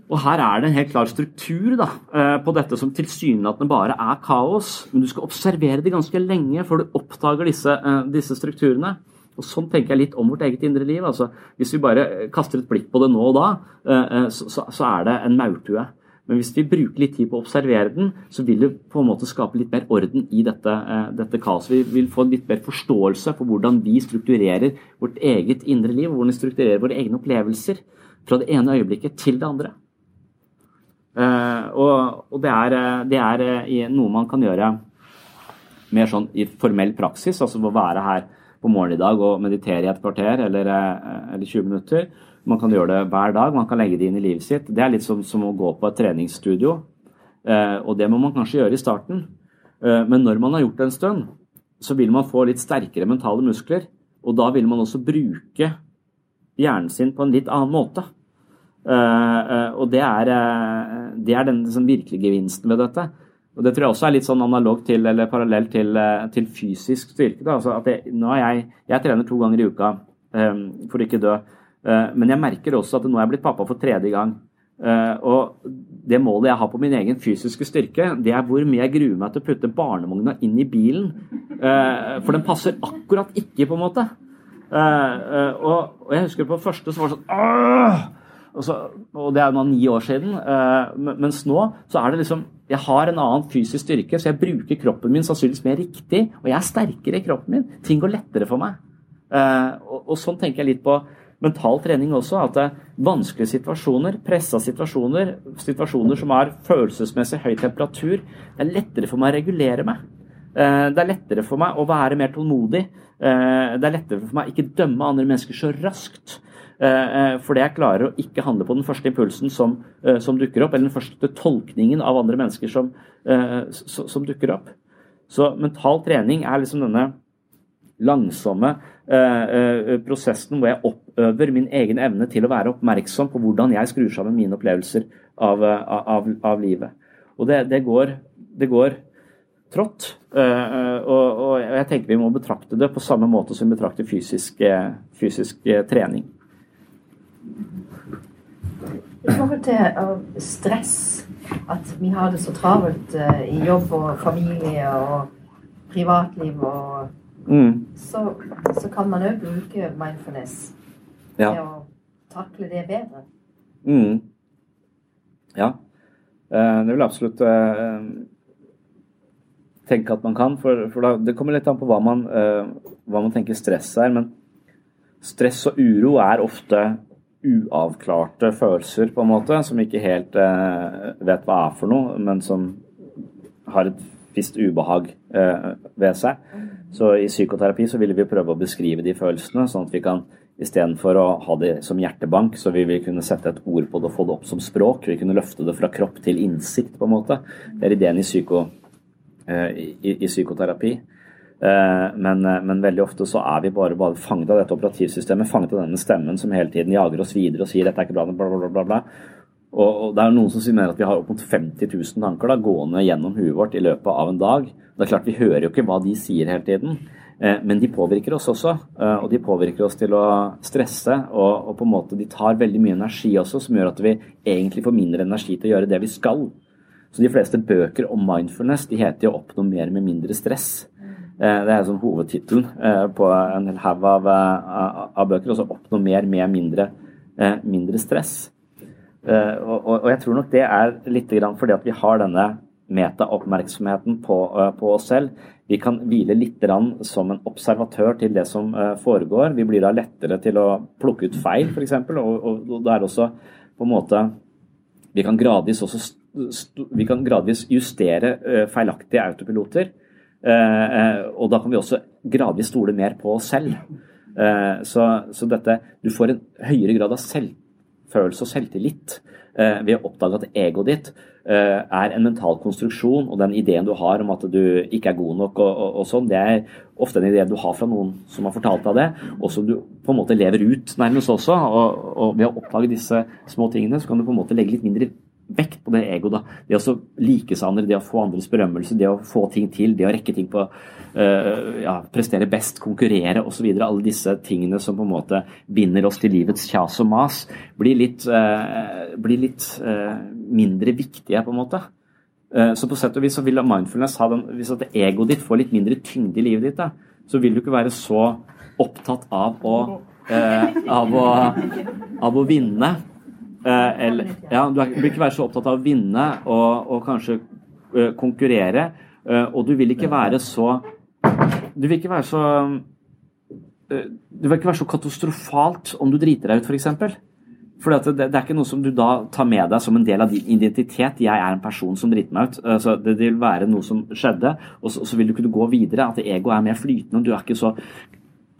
og her er det en helt klar struktur da, eh, på dette som tilsynelatende bare er kaos. Men du skal observere det ganske lenge før du oppdager disse, eh, disse strukturene. Og Sånn tenker jeg litt om vårt eget indre liv. Altså, hvis vi bare kaster et blikk på det nå og da, eh, så er det en maurtue. Men hvis vi bruker litt tid på å observere den, så vil det på en måte skape litt mer orden i dette, dette kaoset. Vi vil få litt mer forståelse for hvordan vi strukturerer vårt eget indre liv, hvordan vi strukturerer våre egne opplevelser fra det ene øyeblikket til det andre. Uh, og, og det, er, eh, det er, eh, noe man kan gjøre mer sånn i formell praksis, altså å være her på morgenen i dag og meditere i et kvarter eller, eller, 20 minutter. Man kan gjøre det hver dag, man kan legge det inn i livet sitt. Det er litt som, som å gå på et treningsstudio, Eh, og det må man kanskje gjøre i starten. Eh, men når man har gjort det en stund, så vil man få litt sterkere mentale muskler, og da vil man også bruke hjernen sin på en litt annen måte. Eh, eh, og det er, eh, det er den liksom, virkelige gevinsten ved dette. Og Det tror jeg også er litt sånn analog til, eller parallell til, til fysisk styrke. Altså at jeg, nå er jeg, jeg trener to ganger i uka um, for ikke dø, uh, men jeg merker også at nå er jeg blitt pappa for tredje gang. Uh, og det målet jeg har på min egen fysiske styrke, det er hvor mye jeg gruer meg til å putte barnevogna inn i bilen. Uh, for den passer akkurat ikke, på en måte. Og, og, jeg husker på første så var det sånn Åh! Og, så, og det er nå ni år siden. Uh, mens nå så er det liksom Jeg har en annen fysisk styrke, så jeg bruker kroppen min sannsynligvis mer riktig. Og jeg er sterkere i kroppen min. Ting går lettere for meg. Uh, og, og, sånn tenker jeg litt på mental trening også. At det, er vanskelige situasjoner, pressa situasjoner, situasjoner som har følelsesmessig høy temperatur, det er lettere for meg å regulere meg. Uh, det er lettere for meg å være mer tålmodig. Det er lettere for meg å ikke dømme andre mennesker så raskt. Eh, det fordi jeg klarer å ikke handle på den første impulsen som, eh, som dukker opp, eller den første tolkningen av andre mennesker som, som dukker opp. Så mental trening er liksom denne langsomme prosessen hvor jeg oppøver min egen evne til å være oppmerksom på hvordan jeg skrur sammen mine opplevelser av, av, av livet. Og det, det, går, det går trått. Og, og, jeg tenker vi må betrakte det på samme måte som vi betrakter fysisk, fysisk trening. I forhold til uh, stress, at vi har det så travelt uh, i jobb og familie og privatliv og mm. så, så, kan man òg bruke mindfulness ja. til å takle det bedre. Mm. Ja. Uh, det vil absolutt tenke at man kan. For, for da, det kommer litt an på hva man, hva man tenker stress er. Men stress og uro er ofte uavklarte følelser, på en måte, som ikke helt eh, vet hva er for noe, men som har et visst ubehag eh, ved seg. Så i psykoterapi så ville vi prøve å beskrive de følelsene, sånn at vi kan istedenfor å ha det som hjertebank, så vil vi kunne sette et ord på det og få det opp som språk. Vi kunne løfte det fra kropp til innsikt, på en måte. Det er ideen i, psyko, eh, i, i psykoterapi. Eh, men, eh, men, veldig ofte så er vi bare, bare fanget av dette operativsystemet, fanget av denne stemmen som hele tiden jager oss videre og sier dette er ikke bra, bla, bla, bla. bla. Og, og det er noen som sier at vi har opp mot 50 000 tanker da, gående gjennom huet vårt i løpet av en dag. Det er klart Vi hører jo ikke hva de sier hele tiden, eh, men de påvirker oss også. Og de påvirker oss til å stresse, og, og på en måte de tar veldig mye energi også, som gjør at vi egentlig får mindre energi til å gjøre det vi skal. Så de fleste bøker om mindfulness de heter jo 'Oppnå mer med mindre stress'. Eh, det er sånn hovedtittelen eh, på en hel haug av, eh, av, bøker. Og så oppnå mer med mindre, mindre stress. Og, og, jeg tror nok det er litt fordi at vi har denne metaoppmerksomheten på, på oss selv. Vi kan hvile litt som en observatør til det som foregår. Vi blir da lettere til å plukke ut feil, f.eks. Og, og, og det er også på en måte Vi kan gradvis også vi kan gradvis justere feilaktige autopiloter. Eh, eh, og da kan vi også gradvis stole mer på oss selv. Eh, så, så, dette Du får en høyere grad av selvfølelse og selvtillit ved å oppdage at egoet ditt er en mental konstruksjon, og den ideen du har om at du ikke er god nok, og, og, og sånn, det er ofte en idé du har fra noen som har fortalt deg det, og som du på en måte lever ut nærmest også. Og, og ved å oppdage disse små tingene, så kan du på en måte legge litt mindre vekt på det egoet. da. Det å like seg andre, det å få andres berømmelse, det å få ting til, det å rekke ting på uh, ja, Prestere best, konkurrere osv. Alle disse tingene som på en måte binder oss til livets kjas og mas, blir litt, uh, blir litt uh, mindre viktige, på en måte. Så på sett og vis så vil mindfulness ha den, Hvis at egoet ditt får litt mindre tyngde i livet ditt, da, så vil du ikke være så opptatt av å, av å, av å vinne eller, ja, du vil ikke være så opptatt av å vinne og, og kanskje uh, konkurrere. Uh, og du vil ikke være så Du vil ikke være så Du vil ikke være så katastrofalt om du driter deg ut, f.eks. For, for det, det, er ikke noe som du da tar med deg som en del av din identitet. 'Jeg er en person som driter meg ut'. Så det, det, vil være noe som skjedde, og så, så vil du kunne gå videre. At egoet er mer flytende. Du er ikke så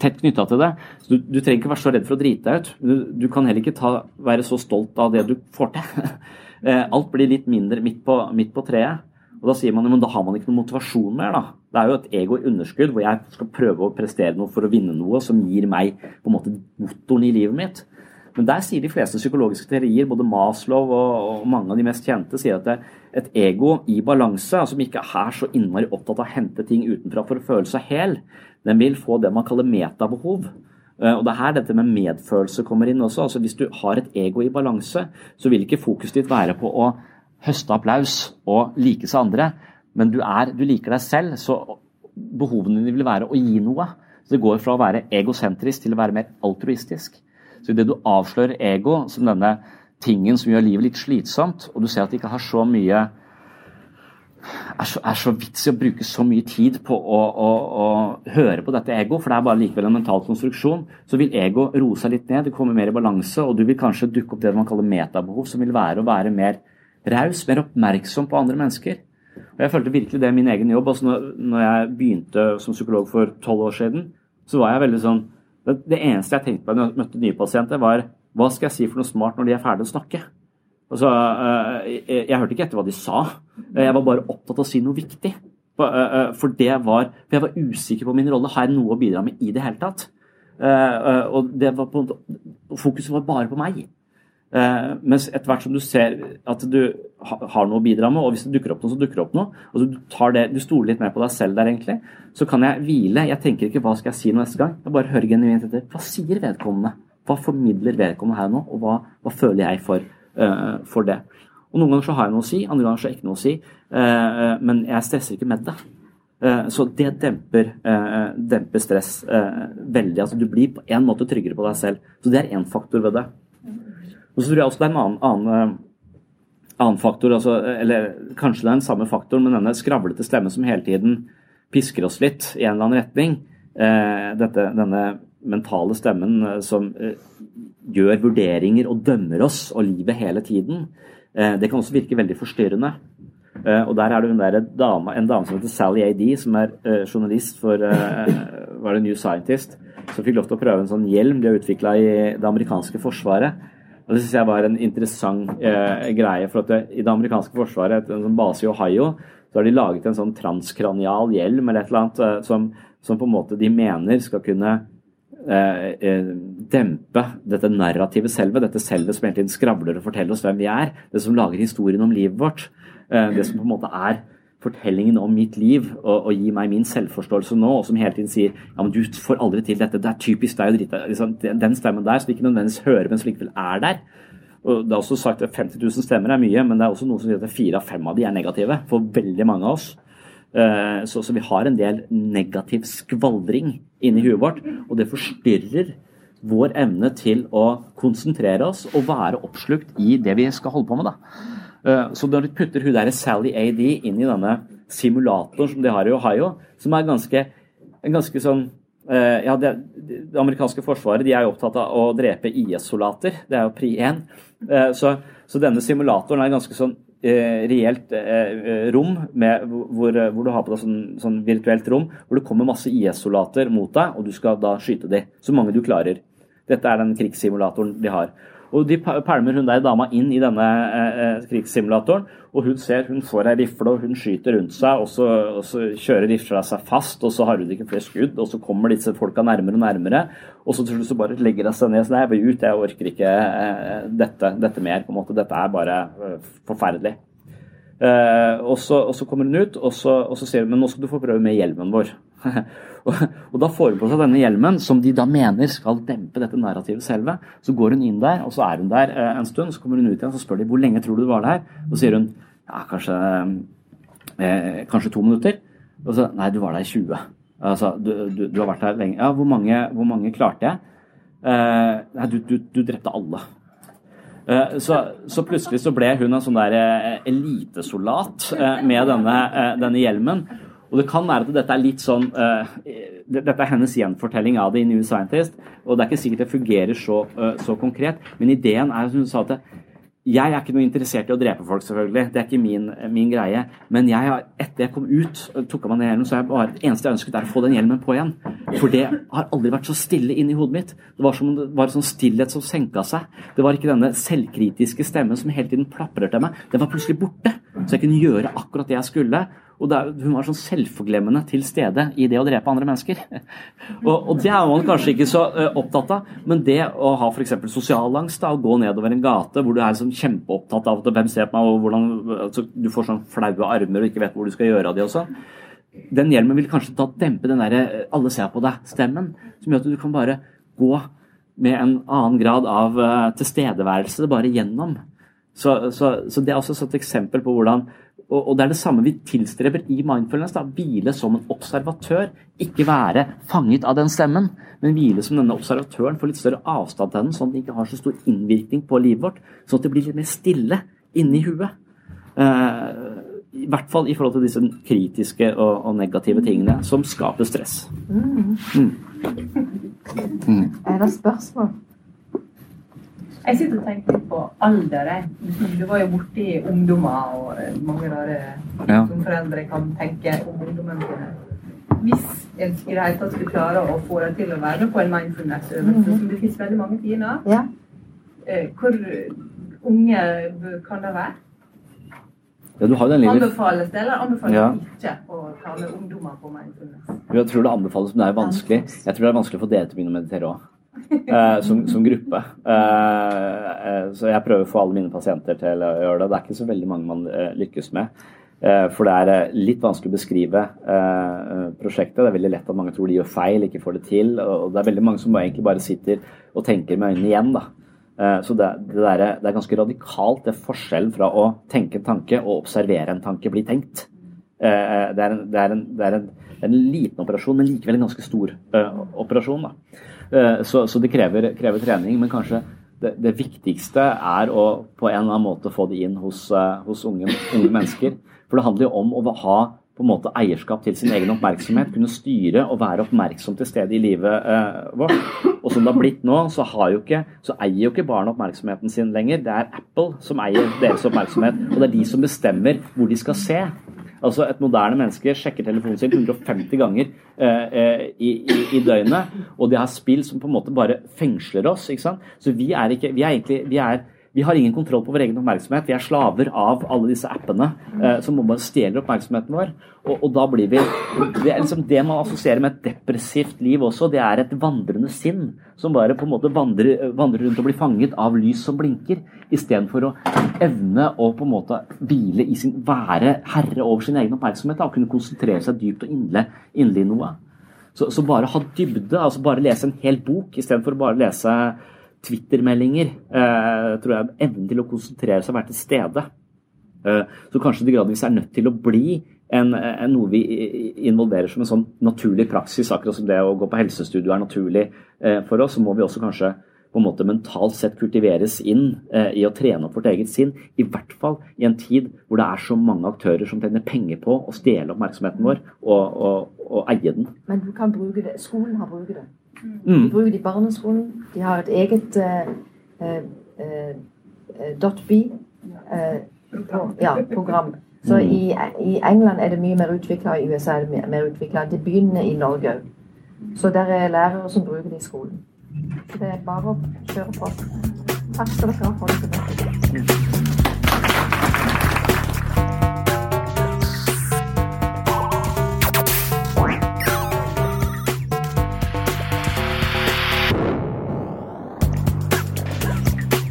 tett knytta til det. Du, du, trenger ikke være så redd for å drite deg ut. Du, du kan heller ikke ta, være så stolt av det du får til. Eh, alt blir litt mindre midt på, midt på, treet. Og Da sier man men da har man ikke noen motivasjon mer. da. Det er jo et ego i underskudd hvor jeg skal prøve å prestere noe for å vinne noe som gir meg på en måte motoren i livet mitt. Men der sier de fleste psykologiske teorier, både Maslow og, og mange av de mest kjente, sier at det, et ego i balanse, som ikke er så innmari opptatt av å hente ting utenfra for å føle seg hel, den vil få det man kaller metabehov. Eh, og Det er her dette med medfølelse kommer inn også. altså Hvis du har et ego i balanse, så vil ikke fokuset ditt være på å høste applaus og like seg andre, men du, er, du liker deg selv, så behovene dine vil være å gi noe. Så Det går fra å være egosentrisk til å være mer altruistisk. Så Idet du avslører ego som denne tingen som gjør livet litt slitsomt, og du ser at det ikke har så mye er så, er så vits i å bruke så mye tid på å, å, å, høre på dette ego, for det er bare likevel en mental konstruksjon, så vil ego roe seg litt ned, det kommer mer i balanse, og du vil kanskje dukke opp det man kaller metabehov, som vil være å være mer raus, mer oppmerksom på andre mennesker. Og Jeg følte virkelig det i min egen jobb. altså når, når jeg begynte som psykolog for tolv år siden, så var jeg veldig sånn det, det eneste jeg tenkte på når jeg møtte nye pasienter, var hva skal jeg si for noe smart når de er ferdige å snakke? Altså, jeg, jeg, hørte ikke etter hva de sa. Jeg var bare opptatt av å si noe viktig. For, det var, for jeg var usikker på min rolle. Har jeg noe å bidra med i det hele tatt? Og det var på, fokuset var bare på meg. Mens etter hvert som du ser at du har noe å bidra med, og hvis det dukker opp noe, så dukker det opp noe, og du, det, du stoler litt mer på deg selv der, egentlig, så kan jeg hvile. Jeg tenker ikke hva skal jeg si neste gang. Jeg bare hører genuint etter. Hva sier vedkommende? Hva formidler vedkommende her nå, og hva, hva føler jeg for? uh, for det. Og Noen ganger så har jeg noe å si, andre ganger så har jeg ikke noe å si. Uh, men jeg stresser ikke med det. Uh, så det demper, demper stress veldig. altså Du blir på en måte tryggere på deg selv. Så det er én faktor ved det. Og så tror jeg også det er en annen, annen, annen faktor, altså, eller kanskje det er den samme faktoren, men denne skravlete stemmen som hele tiden pisker oss litt i en eller annen retning. Dette, denne mentale stemmen som gjør vurderinger og dømmer oss og livet hele tiden. Eh, det kan også virke veldig forstyrrende. Eh, og der er det der dame, en dame som heter Sally A.D., som er eh, journalist for var det New Scientist, som fikk lov til å prøve en sånn hjelm de har utvikla i det amerikanske forsvaret. Og Det syns jeg var en interessant greie. for at det, I det amerikanske forsvaret, en sånn base i Ohio, så har de laget en sånn transkranial hjelm eller et eller annet som, som på en måte de mener skal kunne Eh, eh, dempe dette narrativet selve, dette selve som hele tiden skravler og forteller oss hvem vi er. Det som lager historien om livet vårt. Eh, det som på en måte er fortellingen om mitt liv og, og gir meg min selvforståelse nå, og som hele tiden sier ja, men du får aldri til dette, det er typisk deg å drite liksom, Den stemmen der som ikke nødvendigvis hører, men som likevel er der. Og Det er også sagt at 50 000 stemmer er mye, men det er også noe som sier at fire av fem av de er negative for veldig mange av oss. Eh, så, så, vi har en del negativ skvaldring inni huet vårt, og det forstyrrer vår evne til å konsentrere oss og være oppslukt i det vi skal holde på med. Da. Eh, så når du putter hun der Sally AD inn i denne simulatoren som de har i Ohio, som er ganske, ganske sånn eh, ja, det, det, amerikanske forsvaret de er jo opptatt av å drepe IS-soldater. Det er jo pri 1. Så, så, denne simulatoren er ganske sånn reelt eh, rom med, hvor, hvor, du har på deg sånn, sånn, virtuelt rom hvor det kommer masse IS-soldater mot deg, og du skal da skyte dem. Så mange du klarer. Dette er den krigssimulatoren de har. Og de pælmer hun der dama inn i denne eh, eh, krigssimulatoren, og hun ser hun får ei rifle, og hun skyter rundt seg, og så, og så kjører rifla seg fast, og så har hun ikke flere skudd, og så kommer disse folka nærmere og nærmere, og så til slutt så bare legger hun seg ned sånn, jeg vil ut, jeg orker ikke eh, dette, dette mer, på en måte. Dette er bare eh, forferdelig. Eh, og så kommer hun ut, og så, og så sier hun men nå skal du få prøve med hjelmen vår. og, da får hun på seg denne hjelmen, som de da mener skal dempe dette narrativet selve. Så går hun inn der, og så er hun der eh, en stund. Så kommer hun ut igjen, så spør de hvor lenge tror du du var der. Og så sier hun ja, kanskje, eh, kanskje to minutter. Og så nei, du var der i 20. Altså, du, du, du har vært der lenge. Ja, hvor mange, hvor mange klarte jeg? Eh, nei, du, du, drepte alle. Eh, Så, så plutselig så ble hun en sånn der eh, elitesoldat med denne, denne hjelmen. Og det kan være at dette er litt sånn uh, Dette er hennes gjenfortelling av det i New Scientist. Og det er ikke sikkert det fungerer så, uh, så konkret, men ideen er som hun sa at jeg er ikke noe interessert i å drepe folk, selvfølgelig. Det er ikke min, min greie. Men jeg har, etter jeg kom ut, tok av meg den hjelmen, så er jeg bare det eneste jeg ønsket, er å få den hjelmen på igjen. For det har aldri vært så stille inni hodet mitt. Det var som det var sånn stillhet som senka seg. Det var ikke denne selvkritiske stemmen som hele tiden plaprer til meg. Den var plutselig borte. Så jeg kunne gjøre akkurat det jeg skulle. Og det, er- hun var sånn selvforglemmende til stede i det å drepe andre mennesker. Og, og det er man kanskje ikke så eh, opptatt av, men det å ha f.eks. sosialangst, da, å gå nedover en gate hvor du er sånn kjempeopptatt av at hvem ser på meg, og hvordan altså, du får sånn flaue armer og ikke vet hvor du skal gjøre av de og sånn. Den hjelmen vil kanskje da dempe den derre 'alle ser på deg'-stemmen, som gjør at du kan bare gå med en annen grad av uh, tilstedeværelse bare gjennom. Så, så, så det er også et eksempel på hvordan og, og det er det samme vi tilstreber i mindfulness. da, Hvile som en observatør. Ikke være fanget av den stemmen, men hvile som denne observatøren. Få litt større avstand til den, sånn at den ikke har så stor innvirkning på livet vårt. Sånn at det blir litt mer stille inni huet. Eh, I hvert fall i forhold til disse kritiske og, og negative tingene som skaper stress. Mm. Mm. Mm. Er det spørsmål? Jeg sitter og tenker litt på alder. jeg. Du var jo borti ungdommer og eh, mange rare Ja. som foreldre kan tenke om ungdommene sine. Hvis en i det hele tatt skulle klare å få deg til å være på en mindfulness-øvelse, Mhm. som det finnes veldig mange tider, Ja. eh, hvor unge kan det være? Ja, du har den Anbefales det, eller anbefales Ja. ikke å ta med ungdommer på mindfulness? Jeg tror det anbefales, men det er vanskelig. Jeg tror det er vanskelig for dere til å begynne å meditere òg. Eh, som, som gruppe. Eh, eh, så jeg prøver å få alle mine pasienter til å gjøre det. Det er ikke så veldig mange man lykkes med. For det er litt vanskelig å beskrive prosjektet. Det er veldig lett at mange tror de gjør feil, ikke får det til. Og det er veldig mange som egentlig bare sitter og tenker med øynene igjen. da. Så det, det, der, er- det er ganske radikalt, det er forskjellen fra å tenke en tanke og observere en tanke bli tenkt. Det er en, det er en, er en, en liten operasjon, men likevel en ganske stor operasjon. Da. Eh, Så, så det krever, krever trening, men kanskje det, det viktigste er å på en eller annen måte få det inn hos, eh, hos unge, unge mennesker. For det handler jo om å ha på en måte eierskap til sin egen oppmerksomhet, kunne styre og være oppmerksom til stede i livet eh, vårt. Og som det har blitt nå, så, jo ikke, så eier jo ikke barna oppmerksomheten sin lenger. Det er Apple som eier deres oppmerksomhet, og det er de som bestemmer hvor de skal se. Altså Et moderne menneske sjekker telefonen sin 150 ganger eh, eh, i, i, i døgnet, og de har spill som på en måte bare fengsler oss. ikke sant? Så vi er ikke, vi er egentlig, vi er vi har ingen kontroll på vår egen oppmerksomhet. Vi er slaver av alle disse appene eh, som bare stjeler oppmerksomheten vår. Og, og da blir vi Det liksom det man assosierer med et depressivt liv også. Det er et vandrende sinn som bare på en måte vandrer, vandrer rundt og blir fanget av lys som blinker, istedenfor å evne å på en måte hvile i sin være herre over sin egen oppmerksomhet. Og kunne konsentrere seg dypt og inderlig inderlig noe. Så, så bare ha dybde, altså bare lese en hel bok istedenfor bare lese Twitter-meldinger, eh, tror jeg evnen til å konsentrere seg og være til stede. Eh, så kanskje det gradvis er nødt til å bli en, en, noe vi involverer som en sånn naturlig praksis, akkurat som det å gå på helsestudio er naturlig eh, for oss. Så må vi også kanskje på en måte mentalt sett kultiveres inn eh, i å trene opp vårt eget sinn. I hvert fall i en tid hvor det er så mange aktører som tjener penger på å stjele oppmerksomheten vår og, og, og eie den. Men du kan bruke det. Skolen har brukt det. Mm. De bruker det i barneskolen. De har et eget eh, eh, eh, .b ja, program. Så Mm. i, i England er det mye mer utvikla, i USA er det mer, mer utvikla. Det begynner i Norge òg. Så der er lærere som bruker det i skolen. Så det er bare å kjøre på. Takk skal dere ha for det.